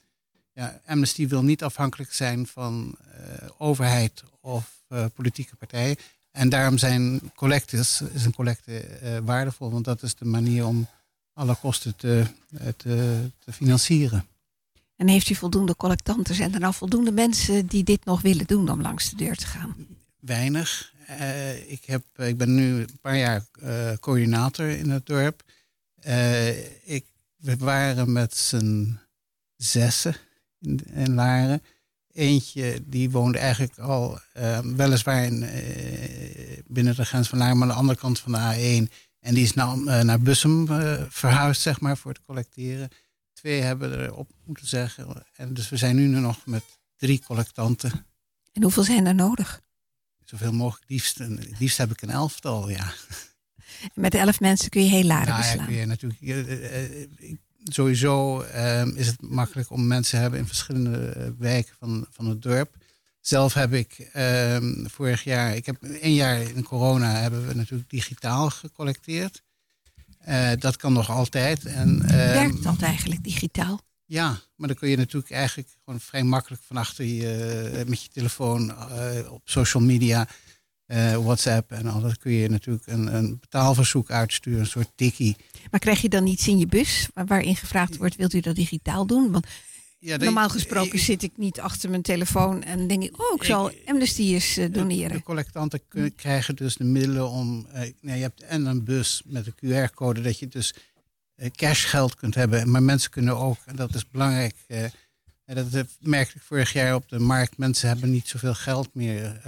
ja, Amnesty wil niet afhankelijk zijn van uh, overheid of uh, politieke partijen. En daarom zijn collectes, is een collecte uh, waardevol, want dat is de manier om alle kosten te, te, te financieren. En heeft u voldoende collectanten? Zijn er nou voldoende mensen die dit nog willen doen om langs de deur te gaan? Weinig. Uh, ik, heb, ik ben nu een paar jaar uh, coördinator in het dorp. Ik, we waren met z'n zessen in, in Laren. Eentje die woonde eigenlijk al weliswaar in, binnen de grens van Laren, maar aan de andere kant van de A1. En die is naar, naar Bussum verhuisd, zeg maar, voor het collecteren twee hebben erop moeten zeggen. En dus we zijn nu nog met drie collectanten. En hoeveel zijn er nodig? zoveel mogelijk. Liefst, liefst heb ik een elftal, ja. Met elf mensen kun je heel Laren Nou ja, beslaan. kun je natuurlijk, eh, eh, ik- sowieso ehm, is het makkelijk om mensen te hebben in verschillende eh, wijken van, van het dorp. Zelf heb ik ehm, vorig jaar, ik heb één jaar in corona hebben we natuurlijk digitaal gecollecteerd. Eh, dat kan nog altijd. En, ehm, Werkt dat eigenlijk digitaal? ja, maar dan kun je natuurlijk eigenlijk gewoon vrij makkelijk van achter je, eh, met je telefoon eh, op social media, WhatsApp en al dat kun je natuurlijk een, een betaalverzoek uitsturen, een soort tikkie. Maar krijg je dan iets in je bus waar- waarin gevraagd wordt: wilt u dat digitaal doen? Want Ja, de- normaal gesproken zit ik niet achter mijn telefoon en denk ik: oh, ik zal Amnesty eens eh, doneren. de collectanten kun- krijgen dus de middelen om. eh, nee, je hebt en een bus met een QR-code dat je dus eh, cashgeld kunt hebben. Maar mensen kunnen ook, en dat is belangrijk. dat merkte ik vorig jaar op de markt. Mensen hebben niet zoveel geld meer.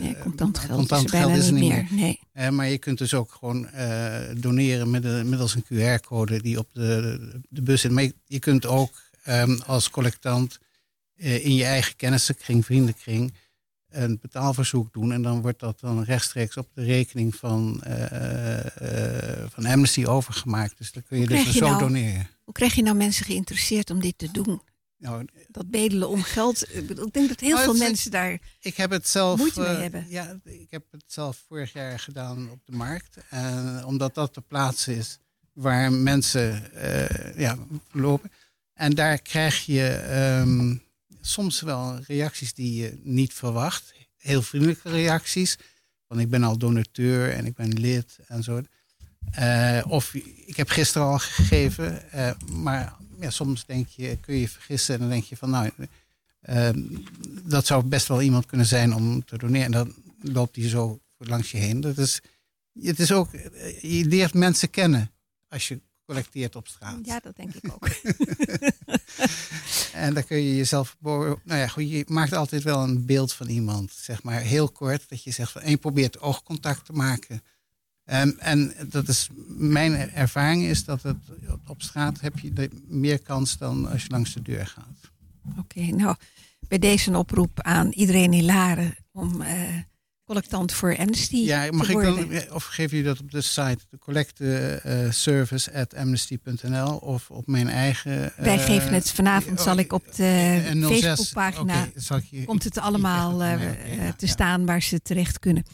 Nee, contant geld contant is er bijna geld is er niet meer. Nee. Maar je kunt dus ook gewoon doneren middels een QR-code die op de, de bus zit. Maar je, je kunt ook ehm, als collectant eh, in je eigen kennissenkring, vriendenkring, een betaalverzoek doen. En dan wordt dat dan rechtstreeks op de rekening van, eh, eh, van Amnesty overgemaakt. Dus dan kun je dus je zo nou- doneren. Hoe krijg je nou mensen geïnteresseerd om dit te doen? Nou, Dat bedelen om geld. Ik bedoel, Ik denk dat heel Nou, veel mensen daar. Ik heb het zelf. Moeite mee hebben. Ja, ik heb het zelf vorig jaar gedaan op de markt. En omdat dat de plaats is waar mensen eh, ja, lopen. En daar krijg je ehm, soms wel reacties die je niet verwacht. Heel vriendelijke reacties. Van ik ben al donateur en ik ben lid en zo. Eh, of ik heb gisteren al gegeven, eh, maar ja, soms denk je, kun je je vergissen en dan denk je van nou, Ehm, dat zou best wel iemand kunnen zijn om te doneren. En dan loopt hij zo langs je heen. Dat is, het is ook, eh, je leert mensen kennen als je collecteert op straat. Ja, dat denk ik ook. En dan kun je jezelf. Nou ja, goed, je maakt altijd wel een beeld van iemand. Zeg maar heel kort. Dat je zegt van. En je probeert oogcontact te maken. En dat is. Mijn ervaring is dat het op- straat heb je de- meer kans dan als je langs de deur gaat. Oké, nou, bij deze een oproep aan iedereen in Laren om eh, collectant voor Amnesty Ja, mag ik dan, of geef je dat op de site, de eh, service at amnesty.nl of op mijn eigen. Wij eh, geven het vanavond, oh, zal ik op de eh, 06, Facebookpagina, je- komt het allemaal eh, eh, ja, te ja. staan waar ze terecht kunnen.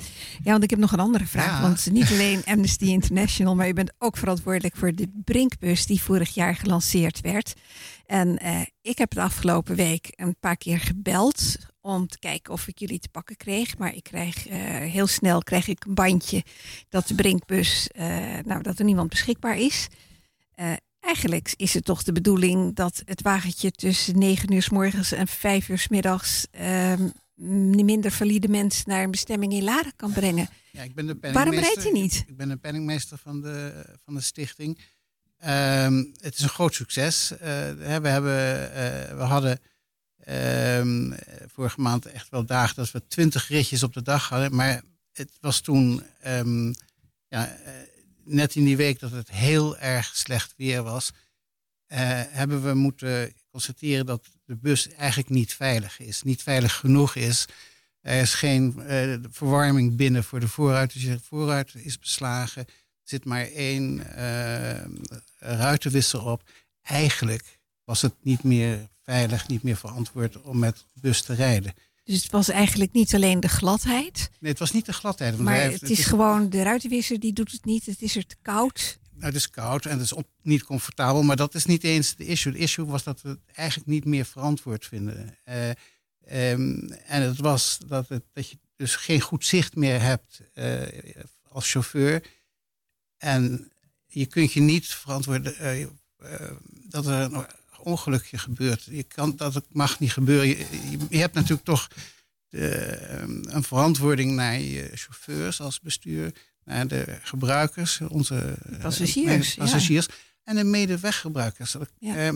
Ja, want ik heb nog een andere vraag. Want niet alleen Amnesty International, maar je bent ook verantwoordelijk voor de Brinkbus die vorig jaar gelanceerd werd. En eh, ik heb de afgelopen week een paar keer gebeld om te kijken of ik jullie te pakken kreeg. Maar ik krijg eh, heel snel krijg ik een bandje dat de Brinkbus, eh, nou dat er niemand beschikbaar is. Eigenlijk is het toch de bedoeling dat het wagentje tussen 9 uur s morgens en 5 uur s middags ehm, minder valide mensen naar een bestemming in Laren kan brengen. Ja, ik ben de Waarom rijdt hij niet? Ik ben de penningmeester van de, van de stichting. Ehm, het is een groot succes. Eh, we, hebben, eh, we hadden ehm, vorige maand echt wel dagen dat we twintig ritjes op de dag hadden. Maar het was toen ehm, ja, eh, net in die week dat het heel erg slecht weer was. hebben we moeten constateren dat de bus eigenlijk niet veilig is. Niet veilig genoeg is. Er is geen verwarming binnen voor de voorruit. Dus de voorruit is beslagen. Er zit maar één eh, ruitenwisser op. Eigenlijk was het niet meer veilig, niet meer verantwoord om met bus te rijden. Dus het was eigenlijk niet alleen de gladheid, Nee, het was niet de gladheid. want maar het is gewoon de ruitenwisser die doet het niet. Het is er te koud. Nou, het is koud en het is niet comfortabel, maar dat is niet eens de issue. De issue was dat we het eigenlijk niet meer verantwoord vinden. Eh, ehm, en het was dat, het, dat je dus geen goed zicht meer hebt eh, als chauffeur. En je kunt je niet verantwoorden eh, eh, dat er een ongelukje gebeurt. Je kan, dat mag niet gebeuren. Je, je, je hebt natuurlijk toch de, ehm, een verantwoording naar je chauffeurs als bestuur, naar de gebruikers, onze eh, Passagiers, passagiers en de medeweggebruikers. Ja.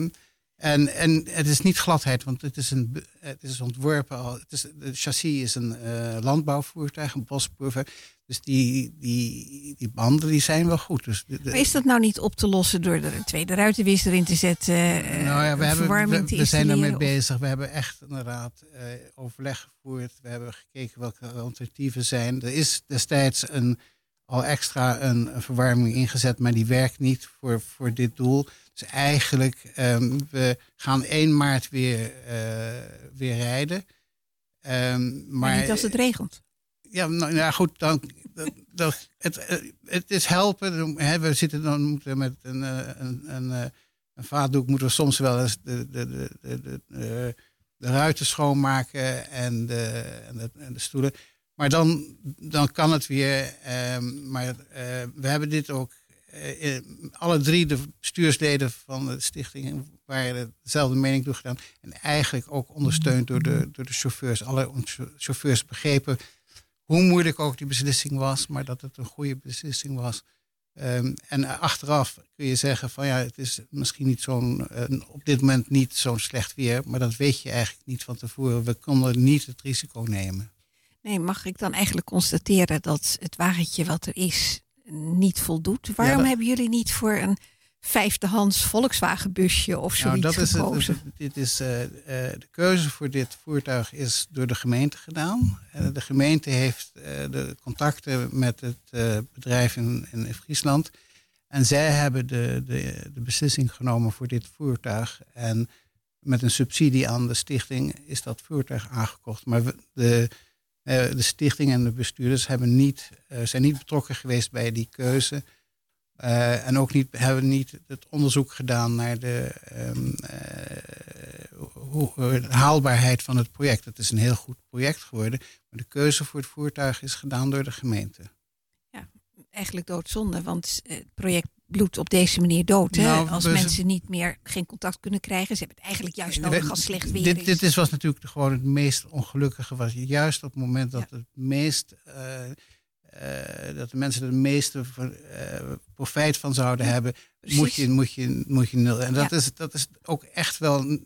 En, en het is niet gladheid, want het is, een, het is ontworpen al. Het is, de chassis is een uh, landbouwvoertuig, een bosproeven. Dus die, die, die banden die zijn wel goed. Dus de, maar is dat nou niet op te lossen door de tweede ruitenwis erin te zetten? nou ja, we, hebben, we, we zijn ermee bezig. We hebben echt inderdaad uh, overleg gevoerd. We hebben gekeken welke alternatieven zijn. Er is destijds een, al extra een, een verwarming ingezet, maar die werkt niet voor, voor dit doel. Dus eigenlijk, um, we gaan 1 maart weer, uh, weer rijden. Um, maar, maar, niet als het regent. Ja, nou ja, goed, dan, dat, het, het is helpen. We zitten dan moeten met een, een, een, een vaatdoek moeten we soms wel eens de, de, de, de, de, de ruiten schoonmaken en de, en de, en de stoelen. Maar dan, dan kan het weer. Um, maar uh, we hebben dit ook uh, alle drie de bestuursleden van de stichting waren dezelfde mening toegedaan. En eigenlijk ook ondersteund door de, door de chauffeurs. Alle chauffeurs begrepen hoe moeilijk ook die beslissing was, maar dat het een goede beslissing was. Um, en achteraf kun je zeggen van ja, het is misschien niet zo'n, uh, op dit moment niet zo'n slecht weer, maar dat weet je eigenlijk niet van tevoren. We konden niet het risico nemen. Nee, mag ik dan eigenlijk constateren dat het wagentje wat er is niet voldoet? Waarom hebben jullie niet voor een vijfdehands Volkswagen busje of zoiets nou, dat is gekozen? Het, dit is, uh, uh, de keuze voor dit voertuig is door de gemeente gedaan. Uh, de gemeente heeft de contacten met het bedrijf in, in Friesland. En zij hebben de, de, de beslissing genomen voor dit voertuig. En met een subsidie aan de stichting is dat voertuig aangekocht. Maar de, de stichting en de bestuurders hebben niet, zijn niet betrokken geweest bij die keuze. Uh, en ook niet, hebben niet het onderzoek gedaan naar de um, uh, haalbaarheid van het project. Het is een heel goed project geworden, maar de keuze voor het voertuig is gedaan door de gemeente. Ja, eigenlijk doodzonde, want het project bloedt op deze manier dood. Hè? Nou, als mensen niet meer geen contact kunnen krijgen. Ze hebben het eigenlijk juist nodig als slecht weer dit, is. Dit is, was natuurlijk gewoon het meest ongelukkige. Was juist op het moment dat ja. het meest... Uh, uh, dat de mensen er de meeste uh, profijt van zouden hebben, moet je, moet, je, moet je nul. En dat, ja. is, dat is ook echt wel.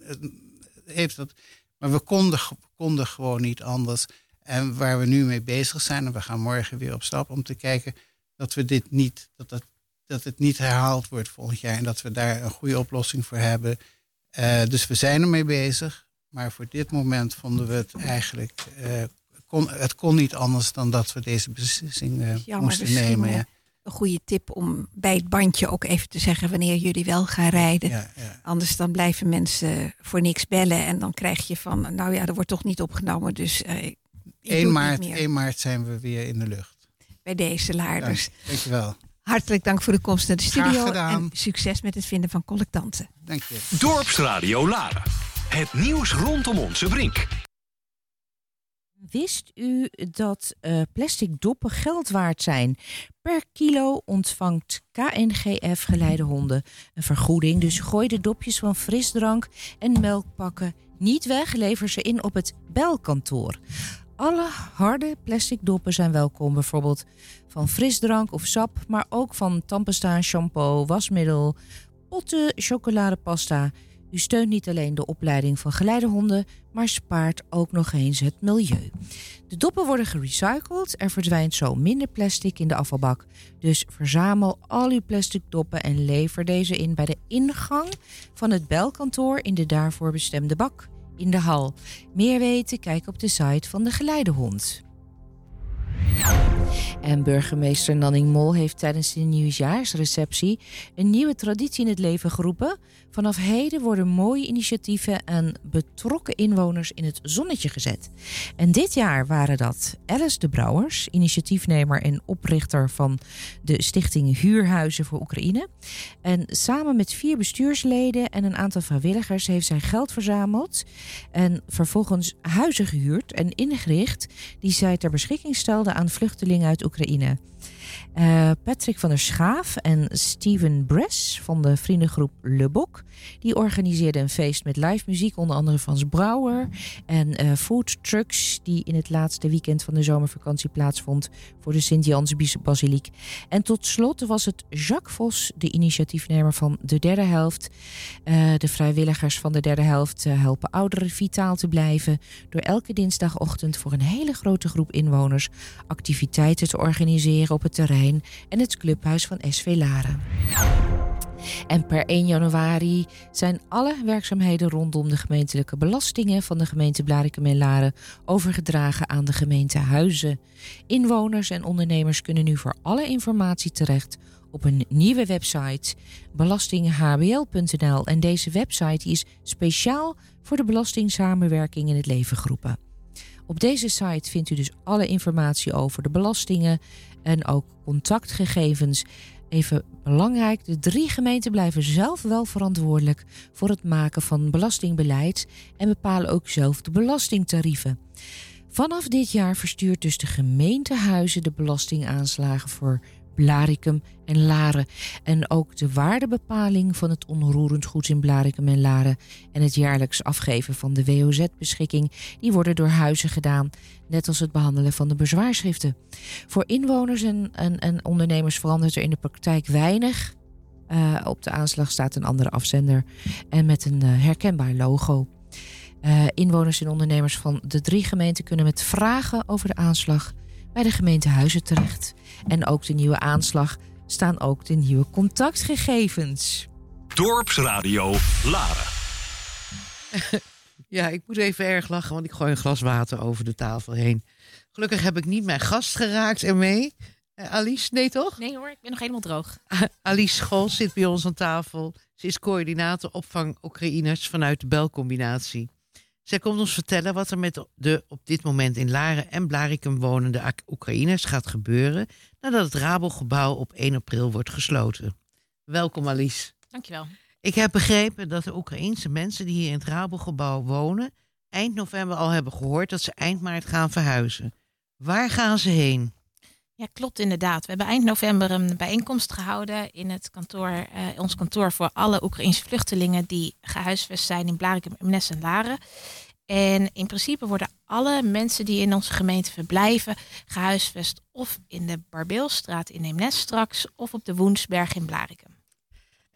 Heeft dat, maar we konden, konden gewoon niet anders. En waar we nu mee bezig zijn, en we gaan morgen weer op stap om te kijken dat we dit niet, dat, dat, dat het niet herhaald wordt volgend jaar en dat we daar een goede oplossing voor hebben. Uh, dus we zijn ermee bezig. Maar voor dit moment vonden we het eigenlijk kon, het kon niet anders dan dat we deze beslissing uh, moesten nemen. Ja. Een goede tip om bij het bandje ook even te zeggen wanneer jullie wel gaan rijden. Ja, ja. Anders dan blijven mensen voor niks bellen en dan krijg je van, nou ja, er wordt toch niet opgenomen. Dus uh, 1 maart, 1 maart zijn we weer in de lucht. Bij deze laarders. Ja, dankjewel. Hartelijk dank voor de komst naar de studio. En succes met het vinden van collectanten. Dank je. Dorpsradio Laren. Het nieuws rondom onze brink. Wist u dat uh, plastic doppen geld waard zijn? Per kilo ontvangt KNGF geleidehonden een vergoeding. Dus gooi de dopjes van frisdrank en melkpakken niet weg. Lever ze in op het belkantoor. Alle harde plastic doppen zijn welkom. Bijvoorbeeld van frisdrank of sap. Maar ook van tandpasta, shampoo, wasmiddel, potten, chocoladepasta u steunt niet alleen de opleiding van geleidehonden, maar spaart ook nog eens het milieu. De doppen worden gerecycled, er verdwijnt zo minder plastic in de afvalbak. Dus verzamel al uw plastic doppen en lever deze in bij de ingang van het belkantoor in de daarvoor bestemde bak in de hal. Meer weten, kijk op de site van de geleidehond. En burgemeester Nanning Mol heeft tijdens de nieuwjaarsreceptie een nieuwe traditie in het leven geroepen. Vanaf heden worden mooie initiatieven en betrokken inwoners in het zonnetje gezet. En dit jaar waren dat Alice de Brouwers, initiatiefnemer en oprichter van de stichting Huurhuizen voor Oekraïne. En samen met vier bestuursleden en een aantal vrijwilligers heeft zij geld verzameld en vervolgens huizen gehuurd en ingericht die zij ter beschikking stelde aan vluchtelingen uit Oekraïne. Uh, Patrick van der Schaaf en Steven Bress van de vriendengroep Le Boc. Die organiseerden een feest met live muziek, onder andere Frans Brouwer. En uh, food trucks, die in het laatste weekend van de zomervakantie plaatsvond voor de Sint-Jans Basiliek. En tot slot was het Jacques Vos, de initiatiefnemer van de derde helft. Uh, de vrijwilligers van de derde helft helpen ouderen vitaal te blijven. Door elke dinsdagochtend voor een hele grote groep inwoners activiteiten te organiseren op het en het clubhuis van SV Laren. En per 1 januari zijn alle werkzaamheden rondom de gemeentelijke belastingen van de gemeente Blarikum en Laren overgedragen aan de gemeente Huizen. Inwoners en ondernemers kunnen nu voor alle informatie terecht op een nieuwe website belastinghbl.nl. En deze website is speciaal voor de belastingssamenwerking in het leven geroepen. Op deze site vindt u dus alle informatie over de belastingen en ook contactgegevens. Even belangrijk, de drie gemeenten blijven zelf wel verantwoordelijk voor het maken van belastingbeleid en bepalen ook zelf de belastingtarieven. Vanaf dit jaar verstuurt dus de gemeentehuizen de belastingaanslagen voor Blaricum en Laren. En ook de waardebepaling van het onroerend goed in Blaricum en Laren en het jaarlijks afgeven van de WOZ-beschikking, die worden door huizen gedaan, net als het behandelen van de bezwaarschriften. Voor inwoners en, en, en ondernemers verandert er in de praktijk weinig. Uh, op de aanslag staat een andere afzender en met een uh, herkenbaar logo. Uh, inwoners en ondernemers van de drie gemeenten kunnen met vragen over de aanslag bij de gemeente Huizen terecht. En ook de nieuwe aanslag staan ook de nieuwe contactgegevens. Dorpsradio Laren. ja, ik moet even erg lachen, want ik gooi een glas water over de tafel heen. Gelukkig heb ik niet mijn gast geraakt ermee. Uh, Alice, nee toch? Nee hoor, ik ben nog helemaal droog. Alice School zit bij ons aan tafel. Ze is coördinator opvang Oekraïners vanuit de belcombinatie. Zij komt ons vertellen wat er met de op dit moment in Laren en Blarikum wonende Oekraïners gaat gebeuren nadat het Rabelgebouw op 1 april wordt gesloten. Welkom Alice. Dankjewel. Ik heb begrepen dat de Oekraïense mensen die hier in het Rabelgebouw wonen eind november al hebben gehoord dat ze eind maart gaan verhuizen. Waar gaan ze heen? Ja, klopt inderdaad. We hebben eind november een bijeenkomst gehouden in het kantoor, eh, ons kantoor voor alle Oekraïnse vluchtelingen die gehuisvest zijn in Blarikum, Eemnes en Laren. En in principe worden alle mensen die in onze gemeente verblijven gehuisvest of in de Barbeelstraat in Eemnes straks of op de Woensberg in Blarikum.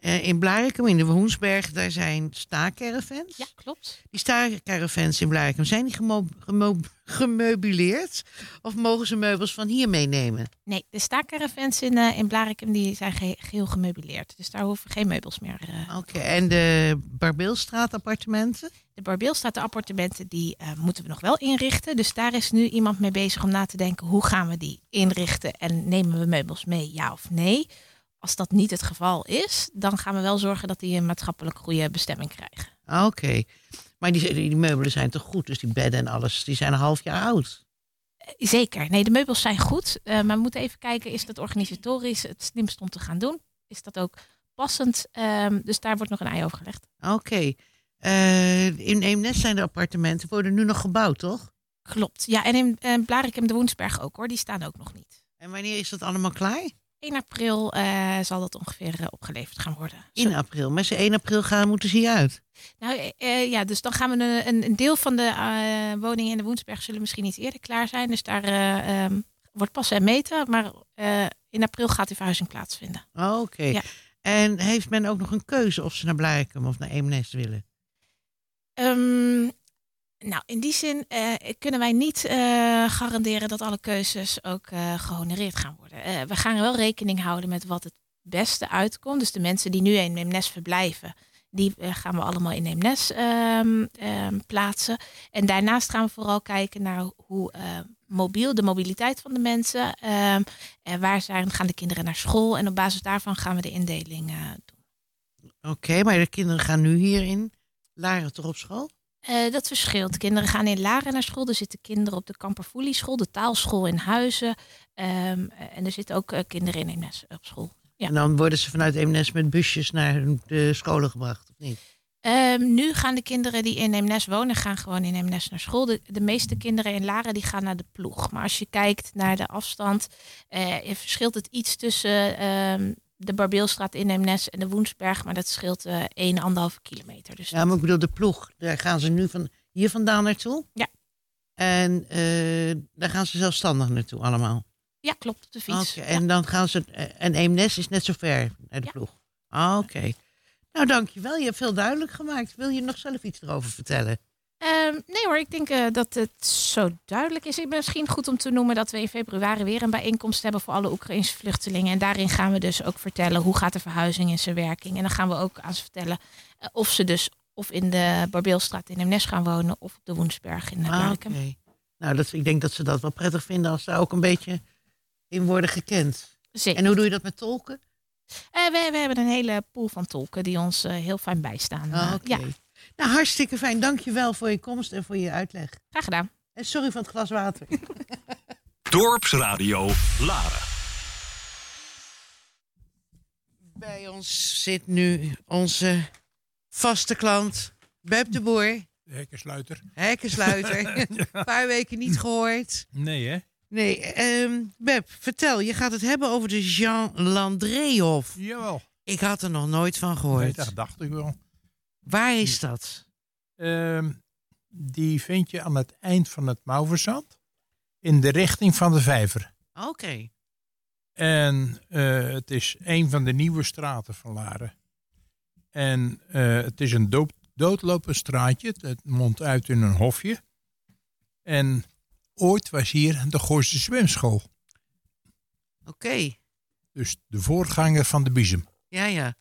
Uh, in Blarikum, in de Woensberg, daar zijn staakcaravans. Ja, klopt. Die staakcaravans in Blarikum, zijn die gemo gemo gemeubileerd? Of mogen ze meubels van hier meenemen? Nee, de staakcaravans in, uh, in Blarikum die zijn ge geheel gemeubileerd. Dus daar hoeven geen meubels meer. Uh, Oké, okay. en de Barbeelstraat appartementen? De Barbeelstraat appartementen die moeten we nog wel inrichten. Dus daar is nu iemand mee bezig om na te denken hoe gaan we die inrichten en nemen we meubels mee, ja of nee? Als dat niet het geval is, dan gaan we wel zorgen dat die een maatschappelijk goede bestemming krijgen. Oké, okay. maar die, die, meubelen zijn toch goed? Dus die bedden en alles, die zijn een half jaar oud. Zeker. Nee, de meubels zijn goed. Uh, maar we moeten even kijken, is dat organisatorisch het slimst om te gaan doen? Is dat ook passend? Um, dus daar wordt nog een ei over gelegd. Oké. Okay. Uh, in Eemnes zijn de appartementen, worden nu nog gebouwd, toch? Klopt. Ja, en in Blarikum de Woensberg ook hoor, die staan ook nog niet. En wanneer is dat allemaal klaar? 1 april uh, zal dat ongeveer uh, opgeleverd gaan worden. 1 april. Met z'n 1 april gaan moeten ze hier uit. Nou uh, ja, dus dan gaan we een, een deel van de woningen in de Woensberg zullen misschien iets eerder klaar zijn. Dus daar um, wordt passen en meten. Maar in april gaat die verhuizing plaatsvinden. Oh, Oké. Okay. Ja. En heeft men ook nog een keuze of ze naar Blijkum of naar Eemnes willen? Um, nou, in die zin uh, kunnen wij niet uh, garanderen dat alle keuzes ook uh, gehonoreerd gaan worden. we gaan wel rekening houden met wat het beste uitkomt. Dus de mensen die nu in Neemnes verblijven, die gaan we allemaal in Neemnes um, um, plaatsen. En daarnaast gaan we vooral kijken naar hoe mobiel, de mobiliteit van de mensen. Um, en waar zijn, gaan de kinderen naar school? En op basis daarvan gaan we de indeling doen. Oké, maar de kinderen gaan nu hierin Laren toch op school? Uh, dat verschilt. Kinderen gaan in Laren naar school. Er zitten kinderen op de Kamperfoelie school, de taalschool in Huizen. Um, en er zitten ook uh, kinderen in Eemnes op school. Ja. En dan worden ze vanuit Eemnes met busjes naar de scholen gebracht, of niet? Ehm, nu gaan de kinderen die in Eemnes wonen, gaan gewoon in Eemnes naar school. De, de meeste kinderen in Laren die gaan naar de ploeg. Maar als je kijkt naar de afstand, eh, verschilt het iets tussen ehm, de Barbeelstraat in Eemnes en de Woensberg. Maar dat scheelt eh 1,5 kilometer. Dus Ja, maar ik bedoel, de ploeg, daar gaan ze nu van hier vandaan naartoe? Ja. En eh, daar gaan ze zelfstandig naartoe allemaal? ja, klopt, op de fiets. En dan gaan ze... eh, En Eemnes is net zo ver naar de ploeg? Ah, Oké. Nou, dankjewel. Je hebt veel duidelijk gemaakt. Wil je nog zelf iets erover vertellen? Ehm, nee hoor, ik denk eh, dat het zo duidelijk is. Misschien goed om te noemen dat we in februari weer een bijeenkomst hebben voor alle Oekraïnse vluchtelingen. En daarin gaan we dus ook vertellen hoe gaat de verhuizing in zijn werking. En dan gaan we ook aan ze vertellen eh, of ze dus of in de Barbeelstraat in Emnes gaan wonen of op de Woensberg in Ah, Berken. oké. Nou, dat, ik denk dat ze dat wel prettig vinden als ze ook een beetje in worden gekend. Zeker. En hoe doe je dat met tolken? Eh, we, we hebben een hele pool van tolken die ons eh, heel fijn bijstaan. Ah, Eh. Ja, Nou, hartstikke fijn. Dankjewel voor je komst en voor je uitleg. graag gedaan. En sorry van het glas water. Dorpsradio Laren. Bij ons zit nu onze vaste klant, Beb de Boer. Hekkensluiter. Hekkensluiter. Een paar weken niet gehoord. Nee, hè? Nee, ehm Beb, vertel. Je gaat het hebben over de Jean Landréhof. Jawel. Ik had er nog nooit van gehoord. Nee, dat dacht ik wel. Waar is dat? Ehm, die vind je aan het eind van het Mauverzand. In de richting van de vijver. Oké. En eh, het is een van de nieuwe straten van Laren. En eh, het is een dood, doodlopend straatje. Het, mondt uit in een hofje. En ooit was hier de Gooise Zwemschool. Oké. Dus de voorganger van de Biesem. Ja, ja.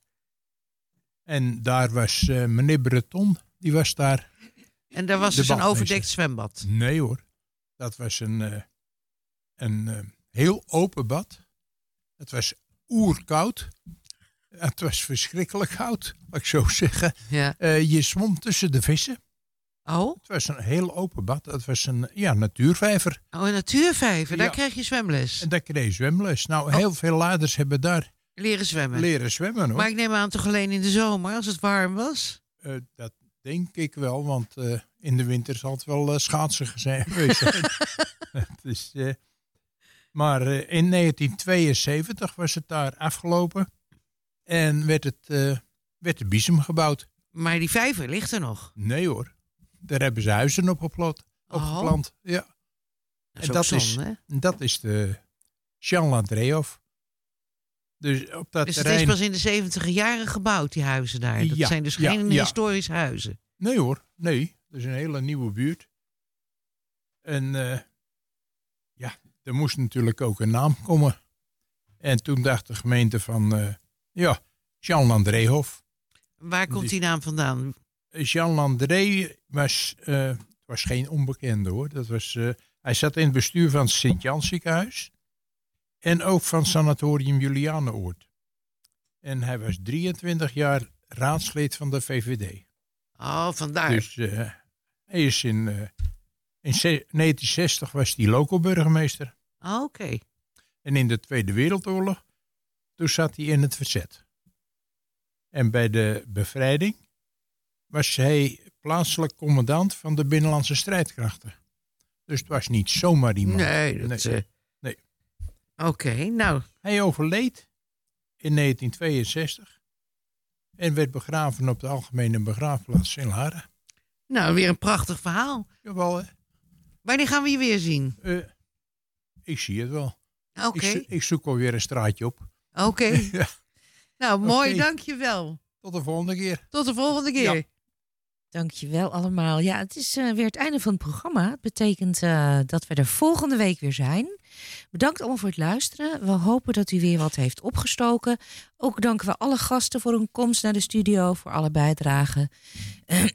En daar was eh, meneer Breton, die was daar. En daar was dus een overdekt zwembad. Nee hoor. Dat was een, eh, een eh, heel open bad. Het was oerkoud. Het was verschrikkelijk koud, laat ik zo zeggen. Ja. Je zwom tussen de vissen. Oh? Het was een heel open bad. Het was een ja, natuurvijver. Oh, een natuurvijver. Daar Ja. krijg je zwemles. En daar kreeg je zwemles. Nou, heel veel laders hebben daar Leren zwemmen. leren zwemmen hoor. Maar ik neem aan toch alleen in de zomer, als het warm was? Eh, dat denk ik wel, want eh, in de winter zal het wel eh, schaatsen zijn geweest zijn. Het is, maar in 1972 was het daar afgelopen en werd, het, werd de Biesem gebouwd. Maar die vijver ligt er nog. Nee hoor, daar hebben ze huizen op geplant. Opgeplant. Ja. Dat is en dat, is, dat is de Jean Landrehof. Dus op dat Dus het terrein... is pas in de 70 jaren gebouwd, die huizen daar. Dat Ja, zijn dus geen ja. historische huizen. Nee hoor, nee. Dat is een hele nieuwe buurt. En eh, ja, er moest natuurlijk ook een naam komen. En toen dacht de gemeente van, eh, ja, Jean Landrehof. Waar komt die naam vandaan? Jean Landré was, eh, was geen onbekende hoor. Dat was, hij zat in het bestuur van het Sint-Jans ziekenhuis. En ook van Sanatorium Julianenoord. En hij was 23 jaar raadslid van de VVD. Oh, vandaar. Dus eh, hij is in, eh, in ze- 1960 was hij loco-burgemeester. Oh, Oké. En in de Tweede Wereldoorlog, toen zat hij in het verzet. En bij de bevrijding was hij plaatselijk commandant van de Binnenlandse strijdkrachten. Dus het was niet zomaar iemand. Nee, dat, eh, nee. Oké, nou. Hij overleed in 1962 en werd begraven op de Algemene Begraafplaats in Laren. Nou, weer een prachtig verhaal. Jawel, hè? Wanneer gaan we je weer zien? Eh, ik zie het wel. Oké. Ik, zo- ik zoek alweer een straatje op. Oké. ja. Nou, mooi, Oké. dankjewel. Tot de volgende keer. Tot de volgende keer. Ja. Dankjewel allemaal. Ja, het is eh, weer het einde van het programma. Het betekent eh, dat we er volgende week weer zijn. Bedankt allemaal voor het luisteren. We hopen dat u weer wat heeft opgestoken. Ook danken we alle gasten voor hun komst naar de studio, voor alle bijdragen.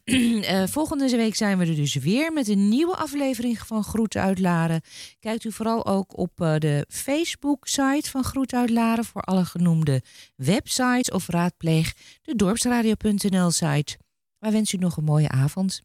Eh, volgende week zijn we er dus weer met een nieuwe aflevering van Groeten uit Laren. Kijkt u vooral ook op eh, de Facebook-site van Groeten uit Laren voor alle genoemde websites of raadpleeg de dorpsradio.nl-site. Wij wensen u nog een mooie avond.